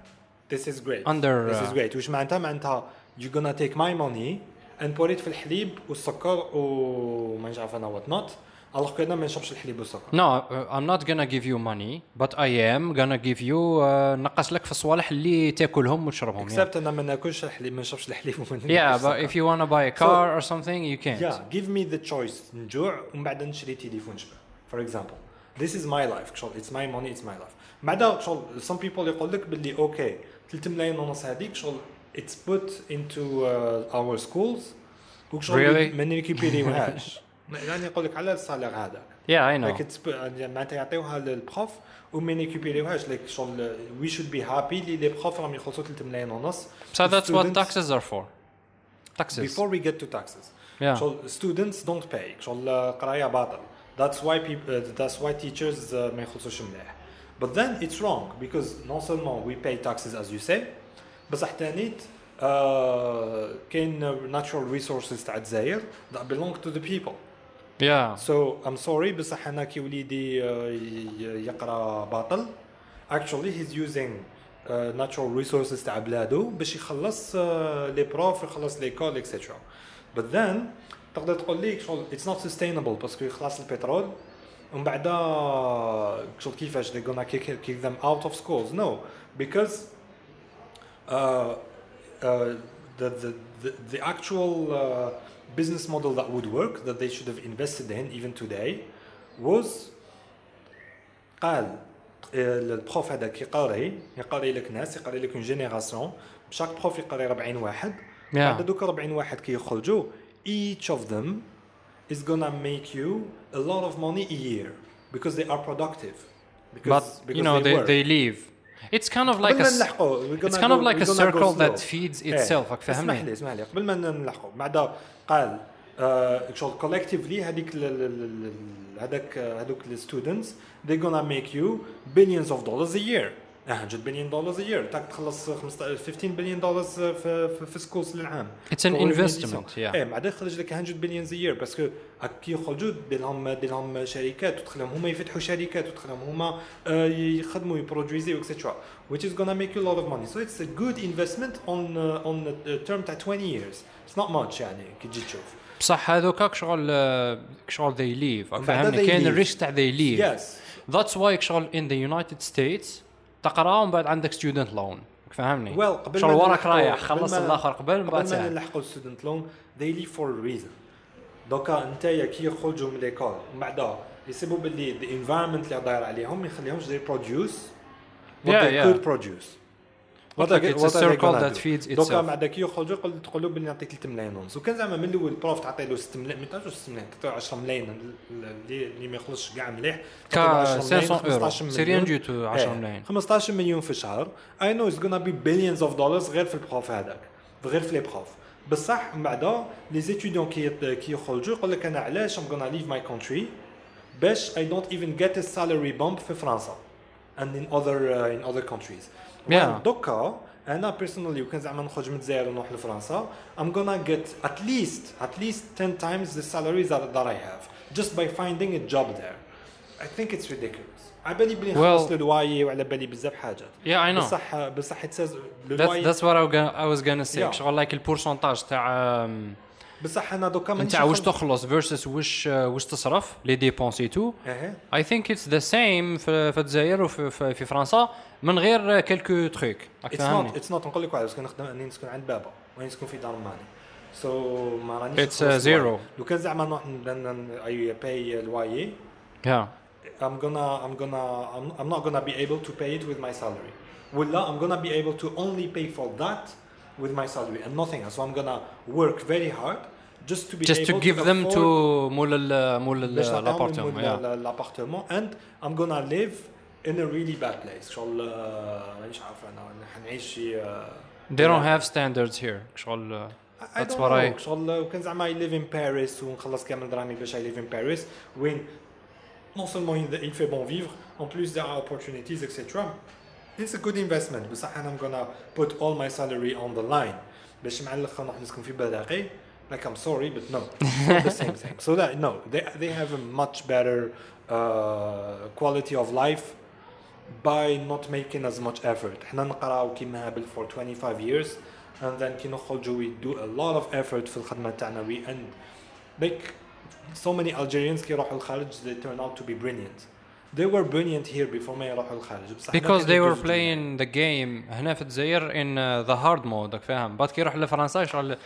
this is great. under, this is uh, great. وش معناتها معناتها you're gonna take my money and put it في الحليب والسكر وما نعرف انا what not. Alors que أنا ما نشربش الحليب والسكر. No, uh, I'm not gonna give you money, but I am gonna give you uh, نقص لك في الصوالح اللي تاكلهم وتشربهم. Except أنا ما ناكلش الحليب ما نشربش الحليب وما yeah but if you wanna buy a car or something, you can't. Yeah, give me the choice نجوع ومن بعد نشري تليفون شبه. For example, this is my life. شغل it's my money, it's my life. بعدها شغل some people يقول لك باللي أوكي 3 ملايين ونص هذيك شغل it's put into uh, our schools وشغل Really? ما نريكوبيريوهاش. يعني يقول لك على السالير. Like it's put- يعني معناتها يعطيوها للبروف وما نريكوبيريوهاش like شغل we should be happy اللي لي بروف راهم يخلصوا 3 ملايين ونص. So that's what Students- taxes are for. Taxes. Before we get to taxes. Yeah. So students don't pay. شغل قراية باطل. That's why people. Uh, that's why teachers uh, ما يخلصوش مليح. But then it's wrong because non seulement we pay taxes as you say, بصح تانيت uh, كاين natural resources تاع الجزائر that belong to the people. Yeah. So I'm sorry بصح أنا كي وليدي uh, يقرا باطل he's using uh, natural resources تاع بلادو باش يخلص uh, لي بروف يخلص ليكول etc. But then تقدر تقول لي شغل it's not sustainable باسكو يخلص البترول ومن بعد شغل كيفاش they're gonna kick, kick them out of schools no because uh, uh, the, the, the, the actual uh, business model that would work that they should have invested in even today was قال آه، البروف هذاك يقري يقري لك ناس يقري لك اون جينيراسيون شاك بروف يقري 40 واحد. بعد دوك 40 واحد كي يخرجوا each of them is gonna make you a lot of money a year because they are productive because, But because you know they, they, they leave. It's kind of like قبل a ما s- نلحقوا we're gonna it's kind of go- like a we're gonna go circle that slow. feeds إيه. itself. راك اسمح فاهمني؟ لي اسمح لي قبل ما نلحقوا بعد قال آه، شغل كولكتيفلي هذيك ال- ال- ال- ال- هذاك هذوك الستودنتس they're gonna make you billions of dollars a year 100 billion dollars a year تاك تخلص 15 15 billion dollars في في, سكولز للعام It's an For investment, education. yeah. إيه بعد يخرج لك 100 billions a year باسكو كي يخرجوا دير لهم دير لهم شركات وتخليهم هما يفتحوا شركات وتخليهم هما آه، يخدموا يبرودويزيو اكسترا which is gonna make you a lot of money so it's a good investment on uh, on a term تاع 20 years it's not much يعني كي تجي تشوف بصح هذوكاك شغل آه، شغل they leave they كاين. الريسك تاع they leave. yes That's why شغل in the United States تقرا ومن بعد عندك student loan راك فاهمني؟ well قبل شغل وراك رايح خلص الآخر قبل من بعد قبل ما. نلحقوا ستودنت لون for a reason دوكا أنت كي يخرجوا من ليكول ومن بعد يسيبوا باللي environment اللي داير عليهم ما يخليهمش produce what Yeah, yeah. could produce They circle gonna that do? feeds دوكا. بعد كي يخرجوا يقول تقول له باللي نعطيك 3 ملايين. ونص وكان زعما من الأول البروف تعطي له 6 ملايين ما تعطيش 6 ملايين تعطي له 10 ملايين اللي ما يخلصش كاع مليح ك تعطي له 10 ملايين، 500 اورو 15 سي ريان. دو تو 10 إيه، ملايين. 15 مليون في الشهر اي نو اتس gonna be billions of dollars غير في البروف هذاك غير في لي بروف. بصح من بعد لي زيتيديون كي كي يخرجوا يقول لك أنا علاش ام gonna leave my country باش I don't even get a salary bump في فرنسا and in other uh, in other countries. Yeah. Well, دوكا أنا personally وكان زعما نخرج من الجزائر ونروح لفرنسا I'm gonna get at least at least 10 times the salaries that, that I have just by finding a job there I think it's ridiculous على بالي بلي Well- نخلص الواي وعلى بالي بزاف حاجات Yeah, I know. بصح بصح says That's, that's what I was gonna, say Yeah. شغل like البورسنتاج تاع um, بصح أنا دوكا مانيش نتاع واش تخلص versus واش واش تصرف لي ديبونسي تو إيه I think it's the same في الجزائر وفي في, في فرنسا من غير كلكو it's فاهمني not it's not نقول لك واحد باسكو نخدم اني نسكن عند بابا واني نسكن في دار ماني سو ما رانيش uh, الواي. zero. لو كان زعما نروح اي باي الواي yeah I'm gonna I'm gonna I'm, I'm not gonna be able to pay it with my salary. ولا I'm gonna be able to only pay for that with my salary and nothing else. So I'm gonna work very hard just to be just to able give them afford to مول ال مول الابارتمون yeah الابارتمون and I'm gonna live in a really bad place. شغل آه، مانيش عارف انا حنعيش شي آه، they don't have standards here شغل I That's don't what know. I- شغل وكان زعما I live in Paris ونخلص كامل درامي باش I live in Paris وين non seulement il, il fait bon vivre en plus there are opportunities etc it's a good investment بصح انا I'm gonna put all my salary on the line باش مع الاخر نروح نسكن في بلاقي like I'm sorry but no it's not the same thing so that no they, they have a much better uh, quality of life by not making as much effort احنا نقراو كيما هبل for 25 years and then كي نخرجوا we do a lot of effort في الخدمة تاعنا we and like so many Algerians كي يروحوا الخارج they turn out to be brilliant they were brilliant here before ما يروحوا الخارج بصح هنا because كانوا they were يدوزوا playing the game هنا في الجزائر in uh, the hard mode راك فاهم بعد كي يروح لفرنسا شغل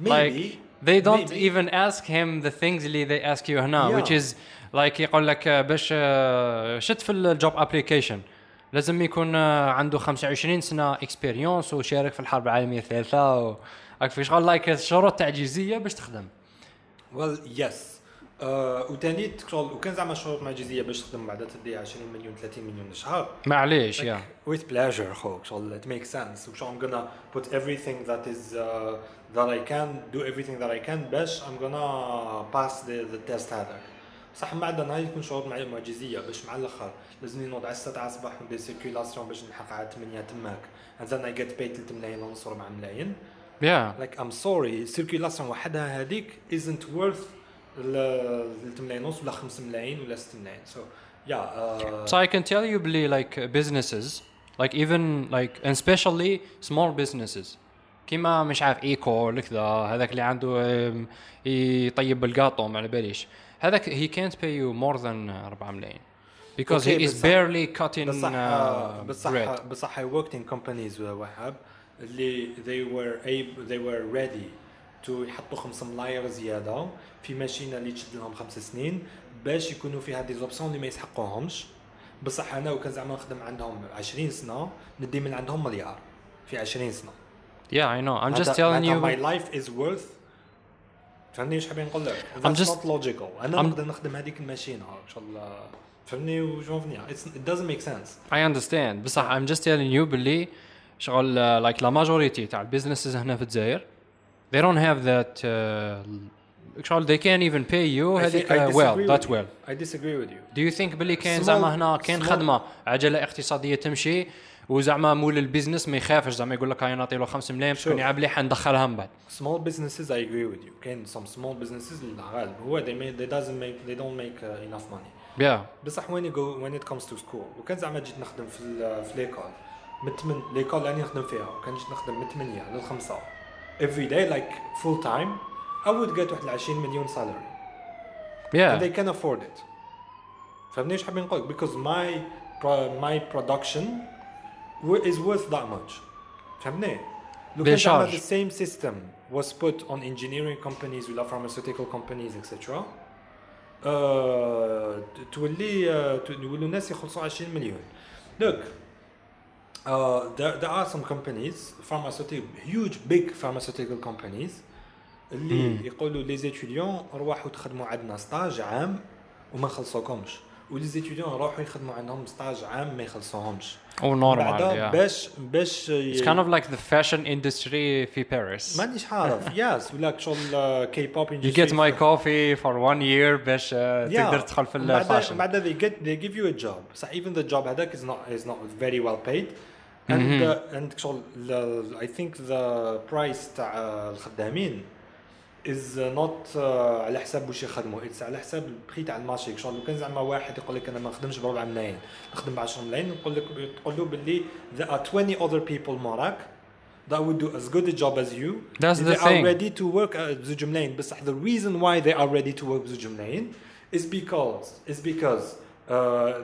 maybe like they don't maybe. even ask him the things اللي they ask you هنا Yeah. which is like يقول لك uh, باش uh, شت في الجوب ابليكيشن لازم يكون uh, عنده 25 سنة اكسبيريونس وشارك في الحرب العالمية الثالثة و في شغل. لايك شروط تعجيزية باش تخدم. Well yes. uh, وتاني شغل وكان زعما شروط معجزية باش تخدم بعدا تدي 20 مليون 30 مليون شهر معليش يا with pleasure خوك شغل it makes sense. وشغل I'm gonna put everything that is uh, that I can do everything that I can باش I'm gonna pass the, the test هذاك. صح ما عندنا هاي يكون شعور معي معجزية باش مع الأخر. لازمني نوض على 6 تاع الصباح وندير سيركيلاسيون باش نلحق على 8 تماك and then I get paid 3 ملايين ونص 4 ملايين. يا like I'm sorry سيركيلاسيون وحدها هذيك isn't worth ال 3 ملايين ونص ولا 5 ملايين ولا 6 ملايين. So yeah uh, So I can tell you بلي like businesses like even like and especially small businesses. كيما مش عارف ايكو ولا كذا هذاك اللي عنده يطيب القاطو ما على باليش. هذاك he can't pay you more than 4 ملايين because Okay, he is بصح- barely cutting بصح uh, بصح bread بصح I worked in companies وهاب اللي they were able they were ready to يحطوا خمس ملاير زياده في ماشينه اللي تشد لهم خمس سنين باش يكونوا فيها دي زوبسيون اللي ما يسحقوهمش بصح انا وكان زعما نخدم عندهم 20 سنه ندي من عندهم مليار في 20 سنه yeah I know I'm just معناتها- telling معناتها you my life is worth فهمني إيش حابين نقول لك I'm just- not logical أنا I'm- نقدر نخدم هذيك الماشينه ان شاء الله فهمني فهمني It's- it doesn't make sense I understand بصح I'm just telling you باللي شغل uh, like la majority تاع البيزنسز هنا في الجزائر they don't have that uh, شغل they can't even pay you هذيك uh, well that well I disagree with you Do you think باللي كاين Small- زعما هنا كاين small- خدمه عجله اقتصاديه تمشي وزعما مول البيزنس ما يخافش زعما يقول لك أنا نعطي له 5 ملايين شكون يلعب لي حندخلها من بعد. سمول بزنسز اي اجري ويز يو كاين سم سمول بزنسز اللي هو دي دازنت ميك دي دونت ميك انف ماني بصح وين يو وين ات كومز تو سكول لو كان زعما جيت نخدم في ليكول من 8 ليكول اللي نخدم فيها. وكان جيت نخدم من 8 للخمسة. افري داي لايك فول تايم اي وود جيت واحد 20 مليون سالاري يا دي كان افورد ات فهمني واش حابين نقول لك بيكوز ماي ماي برودكشن is worth that much فهمني لو كان Décharge. the same system was put on engineering companies ولا pharmaceutical companies etc uh, تولي uh, يولوا الناس يخلصوا 20 مليون look uh, there, there are some companies pharmaceutical huge big pharmaceutical companies اللي يقولوا لي زيتيديون روحوا تخدموا عندنا ستاج عام وما نخلصوكمش ولي زيتيديون يروحوا يخدموا عندهم ستاج عام ما يخلصوهمش او نورمال بعدا يا باش باش It's kind of like the fashion industry في Paris مانيش عارف ياس ولا شغل كي بوب You get my coffee for one year باش uh, تقدر تدخل في الفاشن بعد they get they give you a job صح even the job هذاك is not is not very well paid and uh, and شغل ال- I think the price تاع الخدامين is not uh, على حساب واش يخدموا اتس على حساب البري تاع المارشي شغل لو كان زعما واحد يقول لك انا ما نخدمش بربع ملايين نخدم ب 10 ملايين نقول لك تقول له باللي there are 20 other people موراك that would do as good a job as you That's the they thing. are ready to work uh, بزوج ملايين بصح the reason why they are ready to work بزوج ملايين is because is because uh,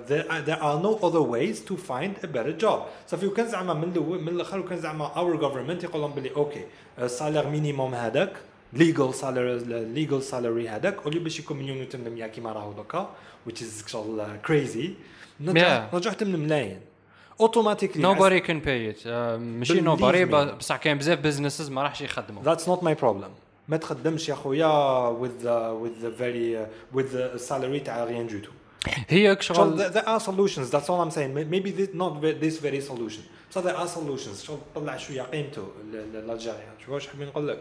there, are, there are no other ways to find a better job صافي وكان زعما من الاول من الاخر وكان زعما our government يقول لهم بلي اوكي السالير مينيموم هذاك ليجل سالاري ليجل سالاري هذاك اللي باش يكون مليون و800 كيما راهو دوكا which is شغل كريزي رجعت من ملايين اوتوماتيكلي نو باري كان باي ات ماشي نو باري بصح كاين بزاف بزنسز ما راحش يخدموا ذاتس نوت ماي بروبليم ما تخدمش يا خويا with uh, with the very uh, with the salary تاع ريان جوتو هي شغل there are solutions. That's all I'm saying. Maybe this, not this very solution. So there are solutions. شغل طلع شوية قيمته للجارية. شوف واش حاب نقول لك؟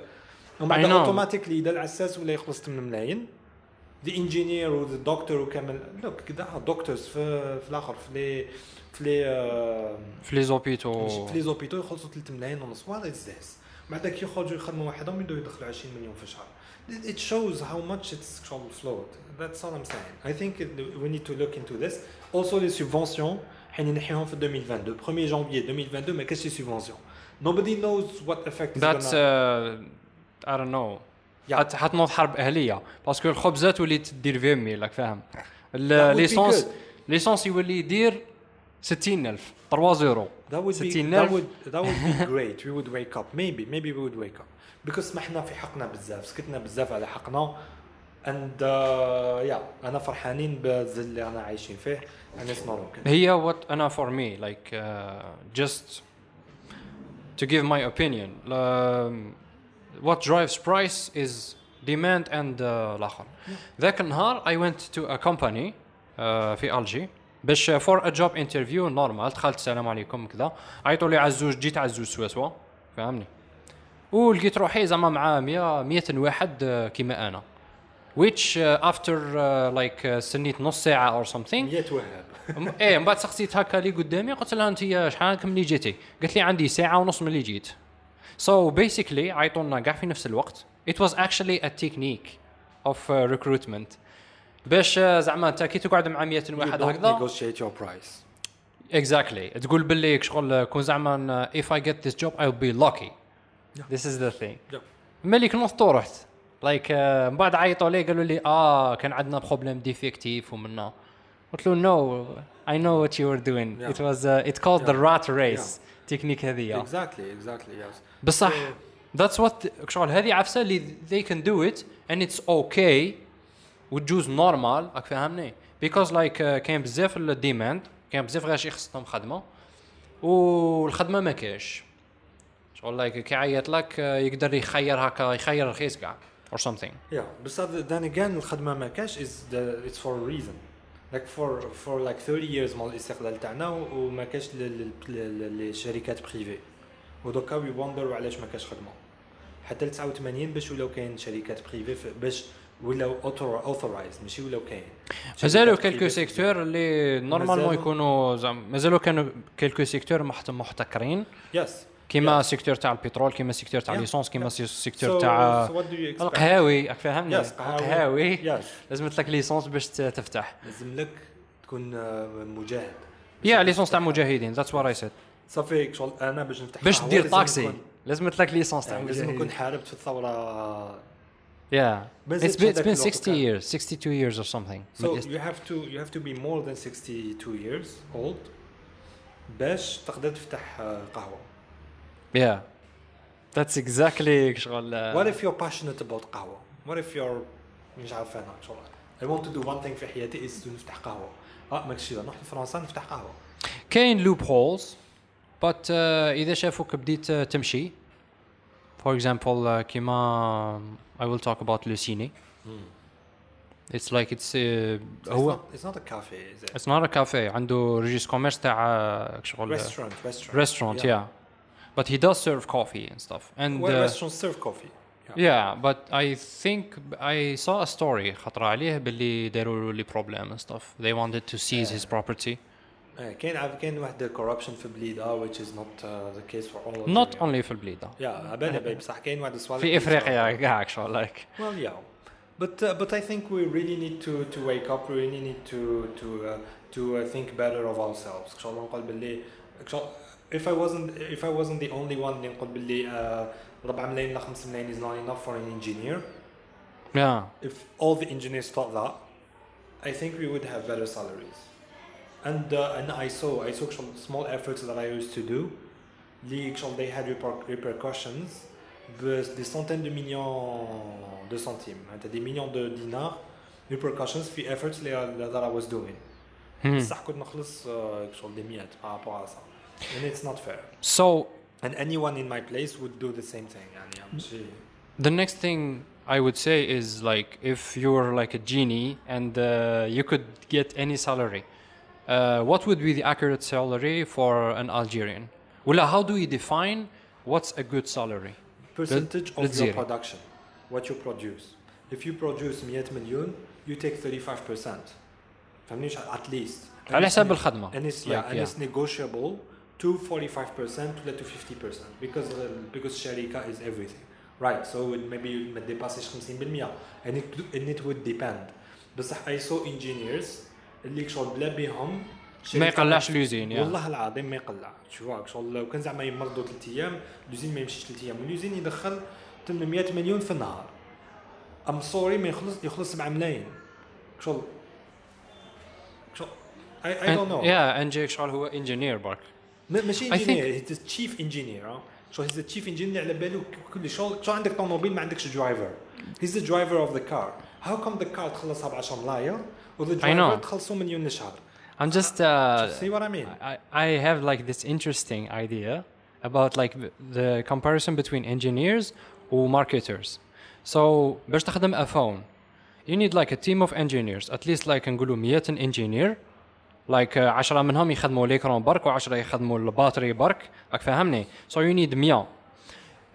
ومن بعد I know. اوتوماتيكلي اذا العساس ولا يخلص 8 ملايين the engineer و the doctor وكامل لوك كذا دكتورز في في الاخر في لي في لي آه، في لي زوبيتو في لي زوبيتو يخلصوا 3 ملايين ونص وات از ذيس بعدك يخرجوا يخدموا وحدهم يبداو يدخلوا 20 مليون في الشهر it shows how much it's called float that's all I'm saying I think it- we need to look into this also les subventions حين ينحيهم في 2022 1er janvier 2022 ما كاش لي subventions nobody knows what effect it's That's gonna uh, Know. Yeah. حت حتنوض حرب أهلية. باسكو الخبزات وليت دير فيمي راك فاهم؟ good. ليسونس يولي يدير 60000 3 زيرو. That would be 60000 that would that would be great. We would wake up. Maybe maybe we would wake up. Because سمحنا في حقنا بزاف. سكتنا بزاف على حقنا. And uh, yeah. أنا فرحانين بالذل اللي أنا عايشين فيه. Not okay. هي وات أنا فور مي لايك just to give my opinion. Um, what drives price is demand and uh, الآخر ذاك النهار I went to a company uh, في الجي باش for a job interview نورمال دخلت السلام عليكم كذا. عيطوا لي عزوز جيت عزوز سواسوا فهمني؟ ولقيت روحي زعما مع 100 100 واحد uh, كيما أنا. Which after uh, like uh, سنيت نص ساعة or something. 100 وهاب م- إيه من بعد سقسيت هكا اللي قدامي. قلت لها أنت شحال كم اللي جيتي؟ قالت لي عندي ساعة ونص من اللي جيت. so basically عيطونا كاع في نفس الوقت it was actually a technique of uh, recruitment باش uh, زعما انت كي تقعد مع 100 واحد you don't هكذا negotiate your price exactly تقول باللي شغل كون زعما if I get this job I'll be lucky this is the thing Yeah. مالك نوضت ورحت لايك like, من بعد عيطوا لي قالوا لي اه كان عندنا بروبليم ديفيكتيف ومنا قلت له نو I know what you were doing Yeah. it was uh, it called the Yeah. rat race تكنيك هذه. Exactly exactly yes. بصح that's what شغل هذه عفسة اللي they can do it and it's okay وتجوز نورمال راك فاهمني؟ Because like uh, كاين بزاف الديماند كاين بزاف غاشي خصهم خدمة والخدمة ما كاش شغل لايك كي عيط لك uh, يقدر يخير هكا يخير رخيص كاع or something. Yeah بس then again الخدمة ما كاش is the it's for a reason. Like for for like 30 years مال الاستقلال تاعنا وما كاش لل- لل- للشركات بريفي ودوكا وي وندر علاش ما كاش خدمة حتى ل 89 باش ولاو كاين شركات بريفي باش ولاو اوثورايز ماشي ولاو كاين مازالوا كيلكو privées. سيكتور اللي نورمالمون. يكونوا زعما مازالوا كانوا كيلكو سيكتور محت- محتكرين يس كيما سيكتور تاع البترول كيما سيكتور تاع Yeah. ليسونس كيما Yeah. سيكتور So- تاع? القهاوي راك فاهمني. القهاوي Yes. لازم لك ليسونس باش تفتح لازم لك تكون آه، مجاهد يا ليسونس تاع مجاهدين ذاتس وات اي سيد صافي شغل أنا باش نفتح باش دير طاكسي لازم لك ليسونس تاع يعني لازم نكون حاربت في الثورة يا مازال it's been, it's been الوقت 60 كان. years 62 years or something So you have to you have to be more than 62 years old باش تقدر تفتح آه، قهوة. yeah that's exactly شغل uh, What if you're passionate about قهوه؟ What if you're مش عارف انا شغل I want to do one thing في حياتي is to نفتح قهوه. اه ماكش نروح لفرنسا نفتح قهوه. كاين لوب هولز but uh, اذا شافوك بديت uh, تمشي for example uh, كيما I will talk about لوسيني it's like it's uh, It's هو not, it's not a cafe is it? it's not a cafe عنده ريجيس كوميرس تاع uh, شغل Restaurant, restaurant. restaurant yeah. but he does serve coffee and stuff and Well, uh, restaurants serve coffee. yeah but I think I saw a story خطر عليه باللي داروا لي problem and stuff they wanted to seize his property آه، كاين عارف كاين واحد corruption في بليده which is not uh, the case for all of not Algeria. only في البليده Yeah, عبالي باي بصح كاين واحد الصوالح في اللي صار- افريقيا كاع شغل like Well, yeah, but uh, but I think we really need to to wake up. We really need to to uh, to uh, think better of ourselves. إن شاء الله نقول باللي إن شاء- if I wasn't if I wasn't the only one اللي نقول باللي uh, 4 ملايين ولا 5 ملايين is not enough for an engineer. yeah If all the engineers thought that, I think we would have better salaries. And uh, and I saw I saw some small efforts that I used to do. اللي شغل they had reper- repercussions بس des centaines de millions de centimes انت des millions de dinars repercussions في efforts اللي that I was doing Hmm. بصح كنت نخلص آه، شغل des مئات par rapport à ça and it's not fair so and anyone in my place would do the same thing يعني ماشي the next thing I would say is like if you're like a genie and uh, you could get any salary uh, what would be the accurate salary for an Algerian ولا how do you define what's a good salary percentage of let's your zero. production what you produce if you produce 100 مليون you take 35% فهمني at least And على it's حساب ne- الخدمة. and it's yeah Like, and yeah. it's negotiable to 45% ولا to 50% because because شركة is everything right? So it maybe ما تديباسيش 50% and it and it would depend. بصح I saw engineers اللي شغل بلا بيهم ما يقلعش اليوزين يا والله العظيم ما يقلع شوفك شغل لو كان زعما يمرضوا ثلاث أيام اليوزين ما يمشيش ثلاث أيام واليوزين يدخل 800 مليون في النهار. ام سوري ما يخلص يخلص 7 ملايين. شغل شغل I don't know. yeah NJ شغل هو engineer برك. ماشي I think- انجينير هيز تشيف انجينير شو هيز تشيف انجينير اللي على باله كل شغل شو عندك طوموبيل ما عندكش درايفر هيز ذا درايفر اوف ذا كار هاو كم ذا كار تخلصها ب 10 ملاير وذا know. درايفر تخلصوا مليون للشهر I'm just uh, see what I mean I, I have like this interesting idea about like the comparison between engineers or marketers. So باش تخدم a phone you need like a team of engineers at least like نقولوا 100 engineer لايك like, uh, 10 منهم يخدموا ليكرون برك و10 يخدموا الباتري برك. راك فاهمني؟ سو يو نيد 100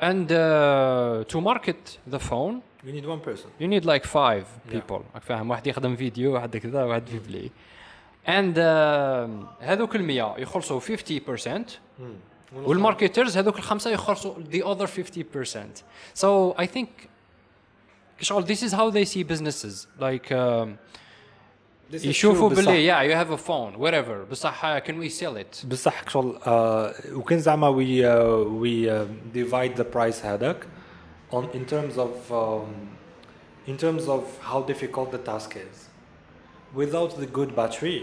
اند تو ماركت ذا فون يو نيد 1 بيرسون يو نيد لايك 5 بيبل راك فاهم؟ واحد يخدم فيديو واحد كذا واحد في بلي اند هذوك ال 100 يخلصوا 50% والماركترز هذوك الخمسة يخلصوا ذا اذر 50% سو اي ثينك كشغل ذيس از هاو ذي سي بزنسز لايك يشوفوا true باللي بصح. yeah you have a phone whatever بصح uh, can we sell it بصح شغل آه وكان زعما we uh, we uh, divide the price هذاك on in terms of um, in terms of how difficult the task is without the good battery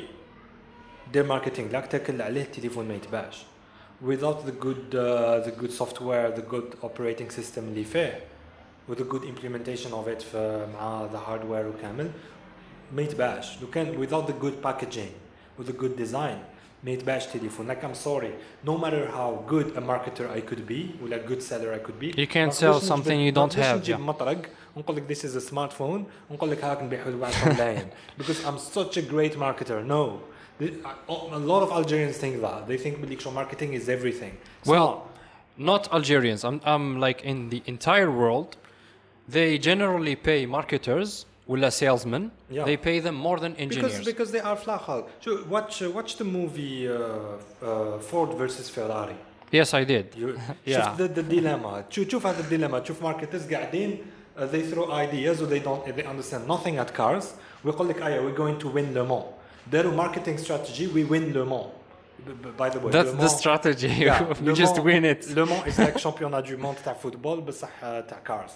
their marketing لك تاكل عليه التليفون ما يتباعش without the good uh, the good software the good operating system اللي فيه with the good implementation of it في مع the hardware وكامل ما يتباعش لو كان without the good packaging with a good design ما يتباعش تليفون like I'm sorry no matter how good a marketer I could be ولا good seller I could be You can't ما sell نقدرش something نجيب- you ما don't نقدرش have, نجيب yeah. مطرق ونقول لك this is a smartphone ونقول لك هاك نبيعه ب 10 ملايين because I'm such a great marketer no The- a lot of Algerians think that they think بليك شو marketing is everything It's Well, not. not Algerians. I'm, I'm like in the entire world, they generally pay marketers ولا salesmen. Yeah. They pay them more than engineers. Because because they are flakhal. So watch uh, watch the movie uh, uh, Ford versus Ferrari. yes, I did. You Yeah. شوف the, the dilemma. شوف شوف هذا الديليما. تشوف marketers قاعدين uh, they throw ideas or they don't they understand nothing at cars. ويقول لك أيوة we're going to win Le Mans. Their marketing strategy we win Le Mans. B- b- By the way. That's Le the Mans- strategy. Yeah, we Le just Mans- win it. Le Mans is like championnat du monde تاع فوتبول بصح uh, تاع cars.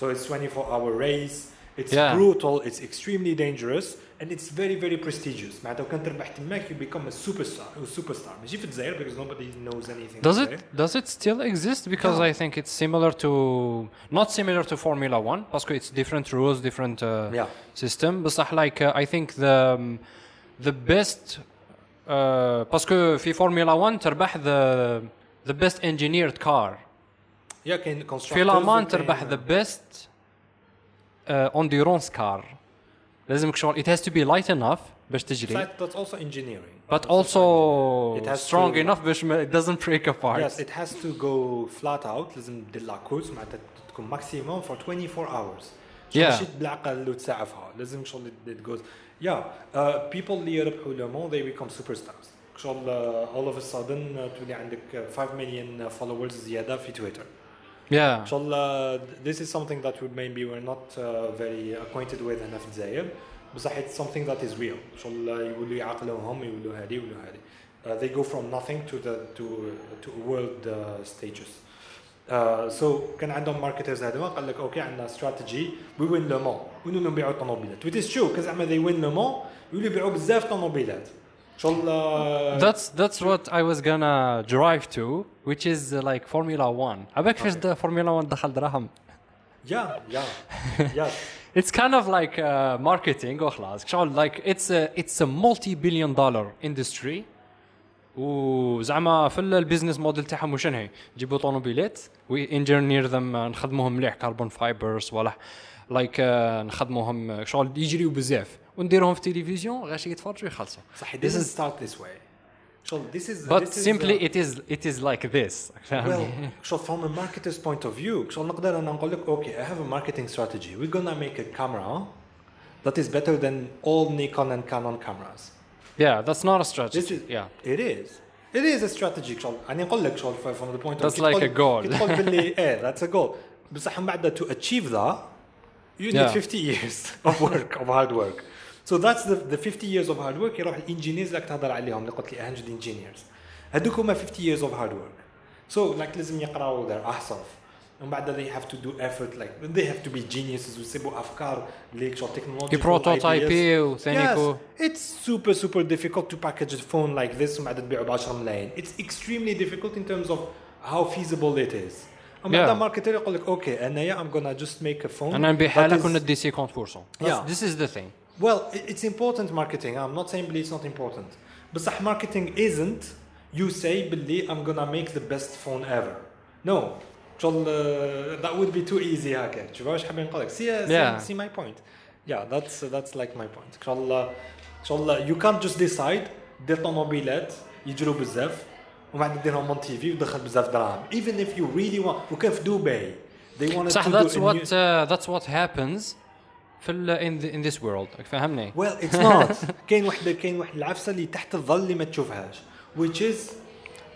So it's 24 hour race. It's Yeah. brutal. It's extremely dangerous and it's very very prestigious. معناتها كان تربح تماك you become a superstar. A superstar. ماشي في الجزائر because nobody knows anything. Does in it الجزائر. does it still exist? Because Yeah. I think it's similar to not similar to Formula One because it's different rules, different uh, Yeah. system. بصح like uh, I think the um, the best uh, باسكو في Formula One تربح the the best engineered car. Yeah, كاين constructors في لامان وكاين- تربح the best uh, endurance car. لازمك شغل it has to be light enough باش تجري Besides, that's also engineering. but That's also It has strong to- enough باش ما- it doesn't break apart. Yes, it has to go flat out. لازم دير لا كورس معناتها تكون maximum for 24 hours. شغل Yeah. ماشي بالعقل وتسعفها لازم شغل it goes. Yeah, uh, people اللي يربحوا لو مون they become superstars. شغل uh, all of a sudden uh, تولي عندك uh, 5 million uh, followers زيادة في تويتر. Yeah. شغل uh, this is something that we maybe we're not uh, very acquainted with هنا في الجزائر بصح it's something that is real شغل uh, يولوا يعقلوهم يولوا هذه يولوا هذه uh, they go from nothing to the to to world uh, stages uh, so كان عندهم ماركترز هذوما قال لك اوكي عندنا استراتيجي وي وين لو مون ونولوا نبيعوا طوموبيلات ويت از شو زعما they win لو مون يولوا يبيعوا بزاف طوموبيلات شغل uh, That's that's what I was gonna drive to, which is uh, like Formula One. عباك فاش Okay. دا Formula One دخل دراهم. yeah yeah yeah It's kind of like uh, marketing وخلاص. شغل like it's a it's a multi-billion dollar industry. وزعما في البيزنس موديل تاعهم وشنو هي؟ نجيبوا طوموبيلات وي انجينير ذم نخدموهم مليح كربون فايبرز ولا لايك نخدموهم شغل يجريو بزاف ونديروهم في التلفزيون غاش يتفرجوا يخلصوا. صح it This didn't is- start this way شغل this is but this is, simply uh, it is it is like this well شغل from a marketer's point of view شغل نقدر انا نقول لك okay I have a marketing strategy we're gonna make a camera that is better than all Nikon and Canon cameras yeah that's not a strategy This is yeah it is it is a strategy شغل انا نقول لك شغل from the point of That's كي like تقول- a goal. كي تقول باللي ايه that's a goal بصح من بعد to achieve that you need Yeah. 50 years of work of hard work so that's the, the 50 years of hard work يروح الانجينيرز اللي تهضر عليهم اللي قلت لي 100 engineers هذوك هما 50 years of hard work so like لازم يقراوا their احصف ومن بعد they have to do effort like they have to be geniuses ويسيبوا افكار اللي شغل technological يبروتوتايبي ideas. وثاني Yes, يكون it's super super difficult to package a phone like this ومن بعد تبيعه ب 10 ملايين. It's extremely difficult in terms of how feasible it is. ومن بعد Yeah. ماركتر يقول لك اوكي انايا I'm gonna just make a phone. انا نبيع that حالك is- وندي 50% That's- Yeah. this is the thing Well, i- it's important marketing. I'm not saying باللي it's not important. بصح marketing isn't you say باللي I'm gonna make the best phone ever. No. شغل uh, that would be too easy هكا. تشوف واش حابين نقول لك. See, uh, Yeah. see, see my point. Yeah, that's that's like my point. شغل شغل you can't just decide دير طوموبيلات يجروا بزاف ومن بعد ديرهم اون تي في ودخل بزاف دراهم. Even if you really want وكان في دبي they wanted صح to do that's a what new- uh, that's what happens في ال in the, in this world فهمني Well, it's not. كاين واحد كاين واحد العفسه اللي تحت الظل اللي ما تشوفهاش which is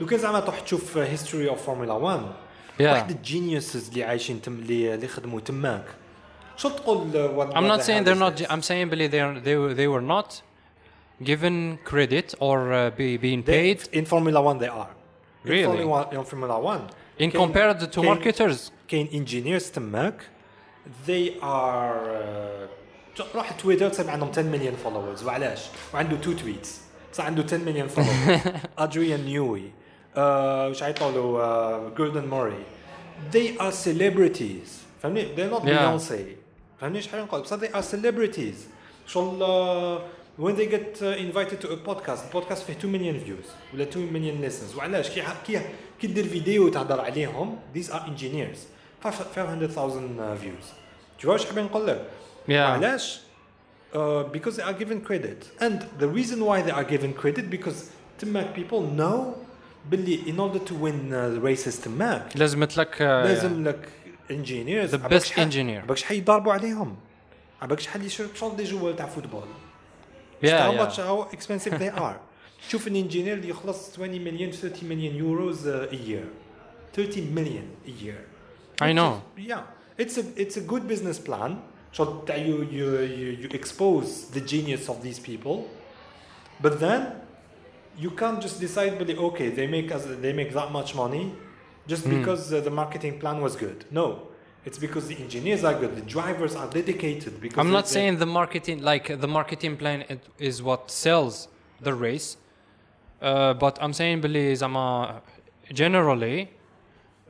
لو كان زعما تروح تشوف history of Formula 1 Yeah. واحد الجينيوسز اللي عايشين تم اللي اللي خدموا تماك شو تقول uh, what- I'm what not they saying have they're is not this? I'm saying بلي they are, they were- they were not given credit or uh, be, being They- paid in Formula 1 they are in Really? Formula 1 in Formula 1 in كاين- compared to كاين- marketers كاين engineers تماك they are uh, روح تويتر تصيب عندهم 10 مليون فولورز وعلاش؟ وعنده تو تويتس صار عنده 10 مليون فولورز ادريان نيوي uh, وش عيطولوا جوردن موري they are celebrities فهمني they're not Yeah. Beyonce فهمني ايش حابين نقول بس they are celebrities شغل uh, when they get uh, invited to a podcast البودكاست فيه 2 مليون views ولا 2 مليون listens وعلاش كي ح- كي كي دير فيديو تهضر عليهم these are engineers 500,000 uh, views تشوف واش حابين نقول لك Yeah. وعلاش uh, because they are given credit and the reason why they are given credit because تماك people know باللي in order to win uh, the races تماك لازمت لك uh, لازم لك engineers The عباك best شحال- engineer. عباك شحال يضربوا عليهم عباك شحال يشرب شغل دي جوال تاع فوتبول yeah, how yeah. much how expensive they are شوف ان engineer اللي يخلص 20 مليون 30 مليون يوروز uh, a year 30 million a year I know. Yeah, it's a it's a good business plan. So you, you you you expose the genius of these people, but then you can't just decide, but okay, they make us they make that much money just mm. because uh, the marketing plan was good. No, it's because the engineers are good, the drivers are dedicated. Because I'm not saying the marketing, like the marketing plan, is what sells the race. Uh, but I'm saying, believe, I'm generally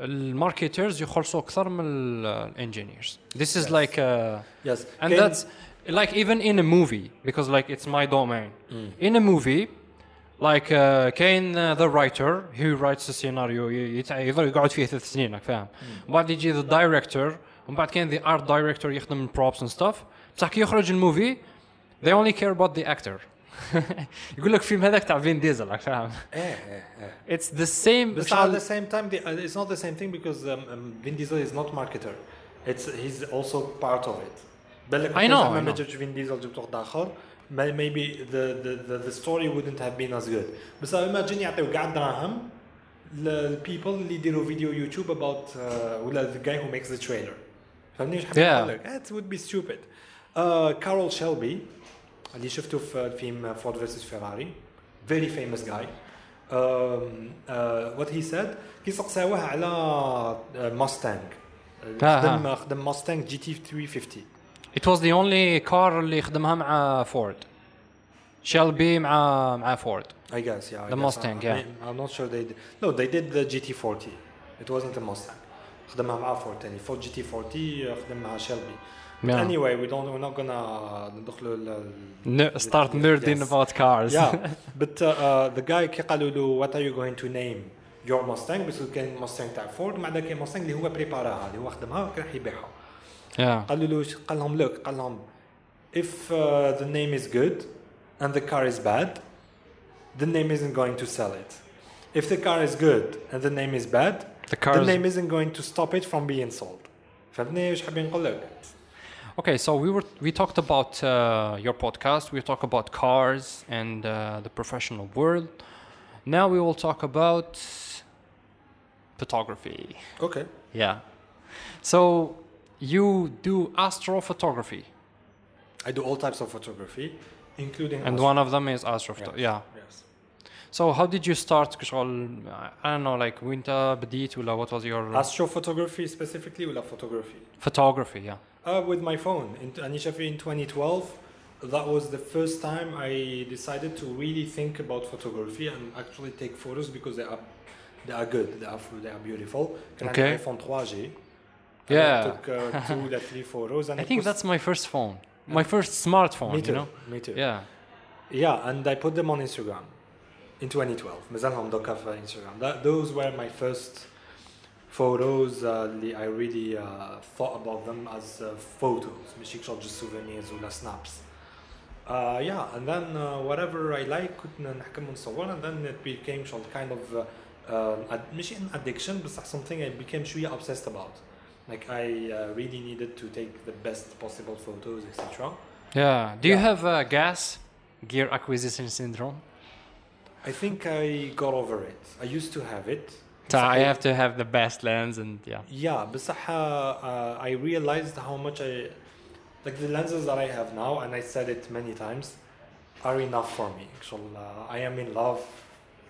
الماركترز يخلصوا اكثر من الانجينيرز this is Yes. like uh, yes and Can- that's like even in a movie because like it's my domain Mm. in a movie like uh, كاين uh, the writer who writes the scenario ي- يتع- يظل يقعد فيه ثلاث سنين راك فاهم Mm. وبعد يجي the director ومن بعد كاين the art director يخدم props and stuff بصح كي يخرج الموفي they only care about the actor يقول لك فيلم هذاك تاع فين ديزل فاهم ايه ايه ايه اتس ذا سيم بس the same uh, it's not the same thing because um, um, Vin Diesel is not marketer. It's he's also part of it. بالك I know ما جبتش فين ديزل جبت واحد اخر maybe the, the, the, the story wouldn't have been as good. بس I imagine يعطيو كاع الدراهم للبيبل اللي يديروا فيديو يوتيوب about uh, ولا the guy who makes the trailer. فهمني واش حبيت نقول لك it would be stupid. Uh, Carroll Shelby اللي شفته في الفيلم فورد فيرسس فيراري very famous guy um, uh, what he said كي سقساوه على ماستانج آه. خدم خدم ماستانج جي تي 350 it was the only car اللي خدمها مع فورد شيلبي مع مع فورد I guess yeah I The guess. Mustang, I, yeah. I'm not sure they did. no they did the GT40 it wasn't a Mustang خدمها مع فورد تاني فورد جي تي 40 خدم مع شيلبي But Yeah. anyway we don't we're not gonna ندخلوا ال- N- start nerding Yes. about cars yeah but uh, uh, the guy كي قالوا له what are you going to name your Mustang بس كان ماستانج تاع فورد بعد كان ماستانج اللي هو بريباراها اللي هو خدمها كان راح يبيعها yeah قالوا له ش- قال لهم look قال لهم if uh, the name is good and the car is bad the name isn't going to sell it. If the car is good and the name is bad, The the cars. name isn't going to stop it from being sold. فهمتني ايش حابين نقول لك؟ Okay, so we were we talked about uh, your podcast. We talk about cars and uh, the professional world. Now we will talk about photography. Okay. Yeah. So you do astrophotography, I do all types of photography, including and astro- one of them is astrophoto. Yes. Yeah. Yes. So how did you start كشغل I don't know like وانت بديت ولا what was your Astrophotography specifically ولا photography? photography? Yeah. uh, with my phone in Anishafy in 2012. That was the first time I decided to really think about photography and actually take photos because they are they are good, they are they are beautiful. Can okay. I iPhone 3G. Yeah. I took uh, two or three photos and I think that's my first phone. My first smartphone, me too, you know? Me too. Yeah. Yeah, and I put them on Instagram in 2012. Instagram. That, those were my first photos uh, اللي I really uh, thought about them as uh, photos مش شغل just souvenirs ولا snaps. Uh, yeah, and then uh, whatever I like كنا نحكم ونصور and then it became شغل kind of uh, um, ad- مش an addiction بس something I became شوية obsessed about. Like I uh, really needed to take the best possible photos, etc. Yeah. Do you Yeah. have uh, gas gear acquisition syndrome? I think I got over it. I used to have it. So I have to have the best lens and yeah. Yeah, بصح uh, I realized how much I like the lenses that I have now, and I said it many times, are enough for me. Actually, uh, I am in love,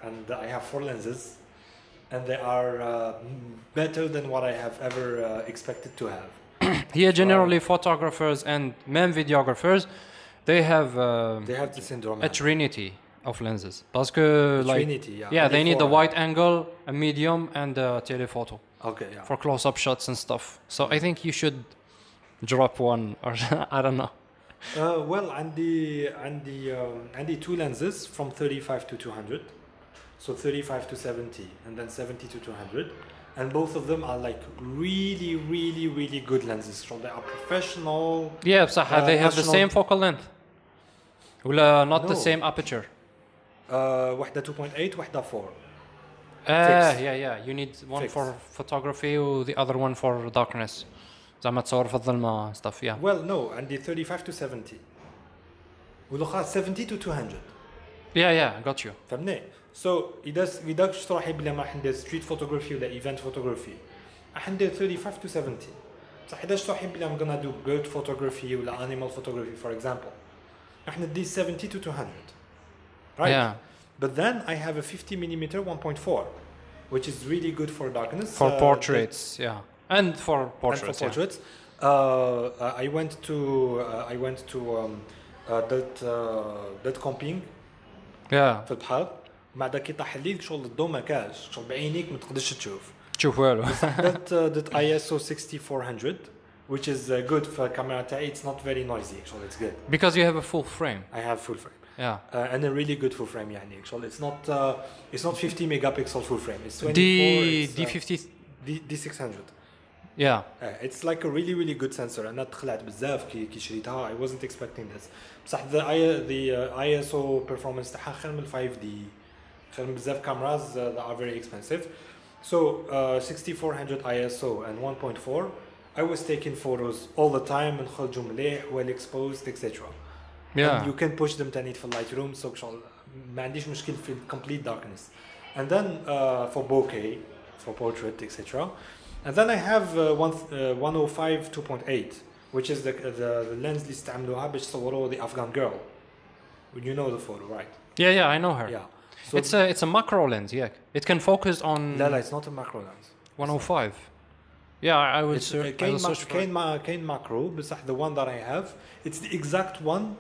and I have four lenses, and they are uh, better than what I have ever uh, expected to have. Here, generally, photographers and men videographers, they have uh, They have the syndrome. a trinity of lenses. Parce que like Trinity, yeah, yeah they need a wide angle a medium and a telephoto okay yeah. for close up shots and stuff. So i think you should drop one or i don't know. Uh, well and the and the um, and the two lenses from 35 to 200 so 35 to 70 and then 70 to 200 and both of them are like really really really good lenses. From they are professional yeah uh, they have the same focal length? Well, uh, not no. the same aperture? وحده 2.8 وحده 4 آه يا يا يو نيد وان فور فوتوغرافي و the other one for darkness. زعما تصور في الظلمة ستاف يا ويل نو عندي 35 تو 70 والأخرى 70 تو 200 يا يا جوت يو فهمني؟ سو إذا إذا شفت روحي بلي ما راح ندير ستريت فوتوغرافي ولا ايفنت فوتوغرافي راح ندير 35 تو 70 بصح إذا شفت روحي بلي ام غانا دو بيرد فوتوغرافي ولا انيمال فوتوغرافي فور اكزامبل راح ندي 70 تو 200 right Yeah. but then I have a 50 millimeter 1.4 which is really good for darkness For uh, portraits, yeah. And for and portraits, for yeah. portraits. Uh, uh, I went to uh, I went to um, uh, that uh, that camping Yeah. في البحر مع داك يطيح الليل شغل الضوء ما كاش شغل بعينيك ما تقدرش تشوف تشوف والو. that uh, that ISO 6400 which is uh, good for camera تاعي it's not very noisy actually it's good Because you have a full frame. I have full frame Yeah. uh, and a really good full frame يعني actually it's not uh, it's not 50 megapixel full frame it's 24 D it's, uh, D50 D D600 yeah. Uh, it's like a really really good sensor انا تخلعت بزاف كي كي شريتها I wasn't expecting this بصح the, I, the uh, ISO performance تاعها خير من 5D خير من بزاف cameras uh, that are very expensive so uh, 6400 ISO and 1.4 I was taking photos all the time نخرجوا مليح well exposed etc Yeah. and you can push them تاني في اللايت روم so شغل ما عنديش مشكل في complete darkness and then uh, for bokeh for portrait etc and then I have uh, one, uh, 105 2.8 which is the, the, the lens اللي استعملوها باش يصوروا the Afghan girl you know the photo right Yeah, yeah, I know her. yeah so It's a it's a macro lens, yeah. It can focus on لا لا it's not a macro lens 105. Yeah, I I would It's, search. uh, I كاين will ما- search for كاين it. ما كاين macro بصح the one that I have it's the exact one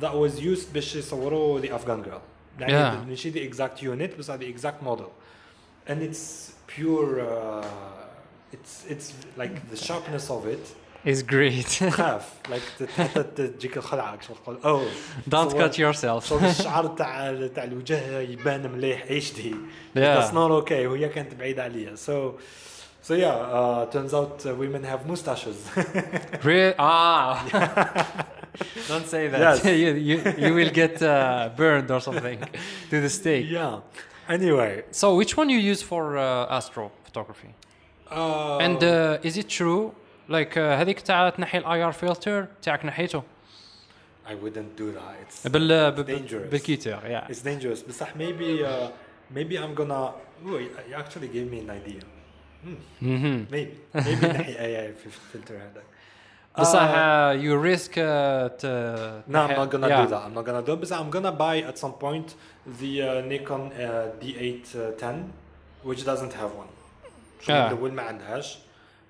that was used باش يصوروا the Afghan girl يعني Yeah. ماشي the exact unit بصح the exact model and it's pure uh, it's it's like the sharpness of it It's great. خاف like حتى تجيك الخلعه شغل تقول oh Don't صور- cut yourself. شغل الشعر تاع تاع الوجه يبان مليح اتش دي Yeah. That's not okay وهي كانت بعيدة عليا so So yeah, uh, turns out uh, women have mustaches. Real ah. Don't say that. Yes. you, you you will get uh, burned or something to the stake. yeah. Anyway, So which one you use for uh, astro photography? uh, And uh, is it true? Like uh, هذيك تاع تنحي الاي ار فلتر تاعك نحيته I wouldn't do that. It's بال ب- dangerous. بالكيتر yeah. It's dangerous. بصح maybe uh, maybe I'm gonna. Oh, you actually gave me an idea. Mhm. Maybe maybe نحي AI في filter هذا. بصح Uh, uh, you risk uh, to No, I'm not gonna yeah. do that. I'm not gonna do it. But I'm gonna buy at some point the uh, Nikon uh, D810, which doesn't have one. So Yeah. the ما عندهاش.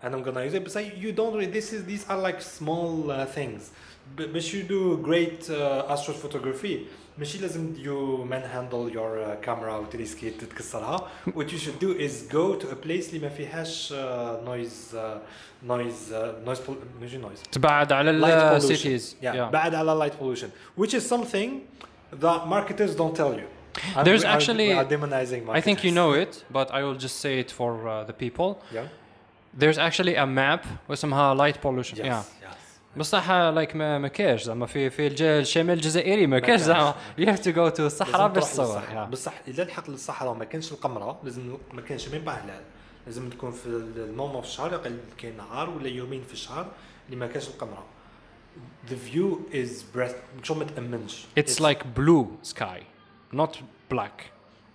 And I'm gonna use it. But you don't. Really, this is these are like small uh, things. But, but you do great uh, astrophotography. ماشي لازم you manhandle your uh, camera وتريسكي تتكسرها. What you should do is go to a place اللي ما فيهاش uh, noise uh, noise uh, noise pol- ماشي noise تبعد على light pollution. السيتيز Yeah, بعد على light pollution, which is something that marketers don't tell you. And There's we are- actually- we are demonizing I think you marketers. know it but I will just say it for uh, the people Yeah. there's actually a map واسمها light pollution Yes. yeah Yes. بصح لايك ما ما كاش زعما في في الشمال الجزائري ما كاش. زعما. You have to go to الصحراء باش تصور. بصح إذا لحقت للصحراء وما كانش القمرة لازم ما كانش ميم با هلال لازم تكون في المومون في الشهر كاين نهار ولا يومين في الشهر اللي ما كانش القمرة. The view is breath شو ما تأمنش. It's like blue sky not black.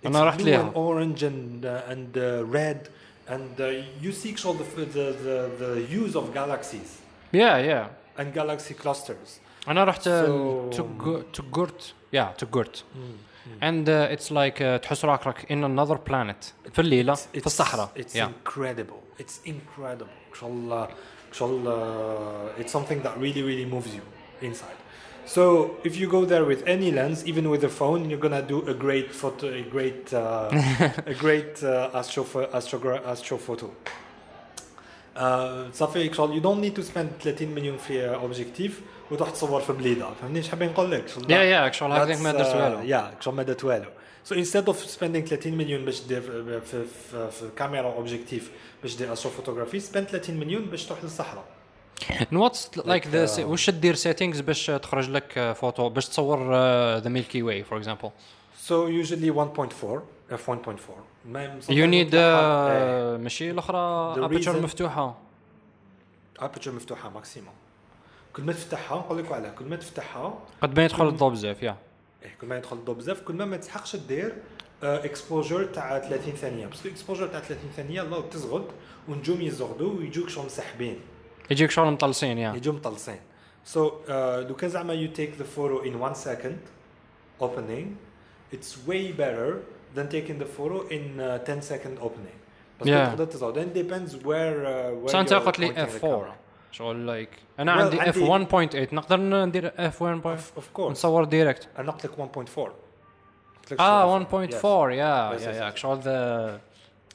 أنا It's رحت blue ليها. and orange and uh, and uh, red and uh, you see all the, the the the hues of galaxies. Yeah yeah. and galaxy clusters انا رحت So- to to Gurt yeah to Gurt and uh, it's like uh, تحس راك in another planet في الليلة في الصحراء It's yeah incredible. It's incredible. شغل شغل uh, it's something that really really moves you inside. So if you go there with any lens, even with a phone, you're gonna do a great photo, a great uh, a great uh, astro astro astro photo. Uh, صافي شغل you don't need to spend 30 مليون في اوبجيكتيف وتروح تصور في بليدة. فهمني إيش حابين نقول لك. شغل yeah yeah شغل هكذاك ما درت والو. يا شغل ما درت والو. So instead of spending 30 مليون باش دير في, في, كاميرا اوبجيكتيف باش دير استرو فوتوغرافي spend 30 مليون باش تروح للصحراء. Like the uh, وش دير settings باش تخرج لك فوتو باش تصور the Milky Way for example So usually 1.4 f 1.4 need نفتحها- uh, ماشي الأخرى مفتوحة. إيه aperture مفتوحة ماكسيموم كل ما تفتحها نقول لك على كل ما تفتحها قد ما يدخل الضوء بزاف يا. إيه، كل ما يدخل الضوء بزاف كل ما ما تسحقش دير اكسبوجر تاع 30 ثانية. باسكو اكسبوجر تاع 30 ثانية الله تزغد ونجوم يزغدوا ويجوك شغل مسحبين يجيك شغل مطلسين يا. يجوا مطلسين. سو so, uh, لو كان زعما you take the photo in one second. Opening it's way better than taking the photo in uh, 10 second opening بس Yeah. تقدر تزغد and depends where uh, where بس انت you're قلت لي pointing the اف 4 camera. شغل لايك انا Well, عندي اف عندي- 1.8 نقدر ندير اف 1. of, of course نصور ديريكت انا قلت لك 1.4 قلت لك اه شغل- 1.4 Yes. يا Yes, يا yes, يا yes. شغل ذا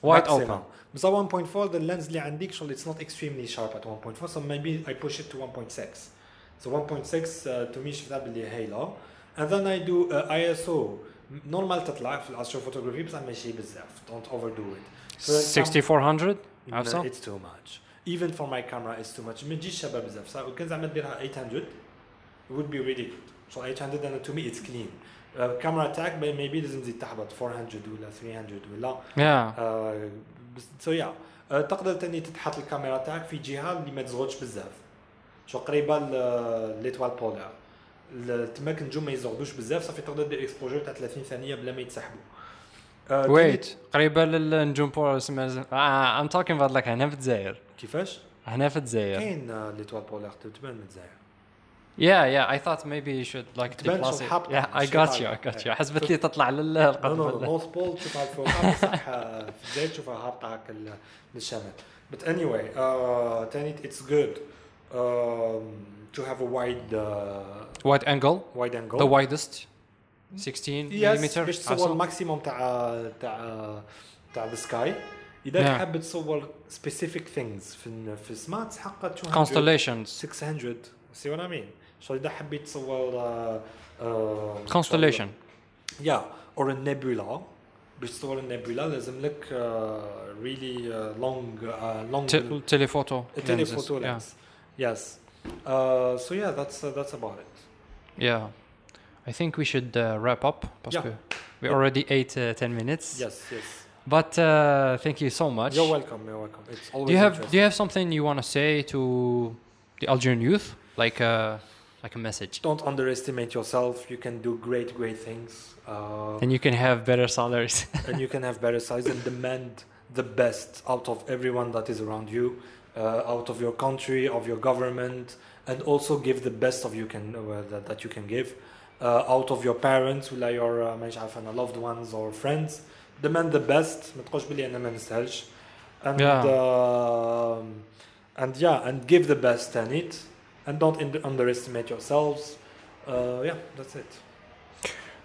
وايد Maximum. اوبن بس 1.4 the lens اللي عندك شغل it's not extremely sharp at 1.4 so maybe I push it to 1.6 so 1.6 uh, to me شفتها باللي هايلة and then I do uh, ISO نورمال تطلع في الاستروفوتوغرافي بس ماشي بزاف overdo it. So it's 6400 No, عرفتها it's too much. Even for my camera it's too much. ما تجيش شباب بزاف صح كان زعما ديرها 800 it would be really good so 800 and to me it's clean. الكاميرا تاعك maybe لازم تزيد تحبط 400 ولا 300 ولا بس سو يا آه، تقدر تاني تتحط الكاميرا تاعك في جهه اللي ما تزغدش بزاف شو قريبه ليتوال بولار التماكن نجوم ما يزغدوش بزاف صافي تقدر دير اكسبوجور تاع 30 ثانية بلا ما يتسحبوا. آه، ويت قريبة للنجوم بور اسمها ام توكين اباوت لك هنا في الجزائر. كيفاش؟ هنا في الجزائر. كاين ليتوال بولار تبان من الجزائر. يا يا اي ثوت ميبي يو شود لايك تو بلاس Yeah, I got you, I got حسبت لي تطلع للقطب. نو نو نورث بول تشوفها الفوق بصح في الجزائر تشوفها هابطة هكا للشمال. بت اني واي ثاني اتس جود to have a wide uh, وايد انجل wide angle ذا وايدست 16 يس ملم باش تصور الماكسيموم تاع تاع تاع ذا سكاي اذا Yeah. تحب تصور specific things في ال- في السماء تسحق 200 constellations 600 see what I mean so اذا حبيت تصور uh, uh, constellation yeah or a nebula باش تصور النابولا لازم لك uh, really uh, long uh, long Te- telephoto. a lenses, telephoto yeah. lens. Yes. Uh, so yeah, that's uh, that's about it. Yeah. I think we should uh, wrap up parce Yeah. que we Yeah. already ate uh, 10 minutes. Yes, yes. But uh, thank you so much. You're welcome. You're welcome. It's always do you have do you have something you want to say to the Algerian youth like a like a message? Don't underestimate yourself. You can do great, great things. Uh, And you can have better salaries. and you can have better salaries and demand the best out of everyone that is around you, out of your country, of your government, and also give the best of you can uh, that, that you can give uh, out of your parents ولا your uh, مانيش عارف أنا loved ones or friends. Demand the best. ما تقولش بلي أنا ما نستاهلش. And Yeah. um, and yeah, and give the best in it, and don't in- underestimate yourselves. Uh, yeah, that's it.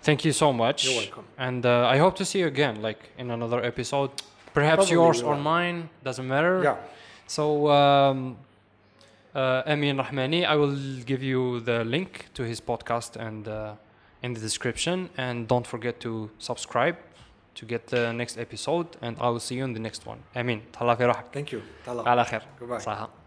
Thank you so much. You're welcome. And uh, I hope to see you again, like in another episode. Perhaps Probably yours we or will. mine, doesn't matter. Yeah. So, um, uh, Amin Rahmani, I will give you the link to his podcast and uh, in the description. And don't forget to subscribe to get the next episode. And I will see you in the next one. Amin, تهلا في روحك. Thank you. Tala. على خير. Goodbye. صحة.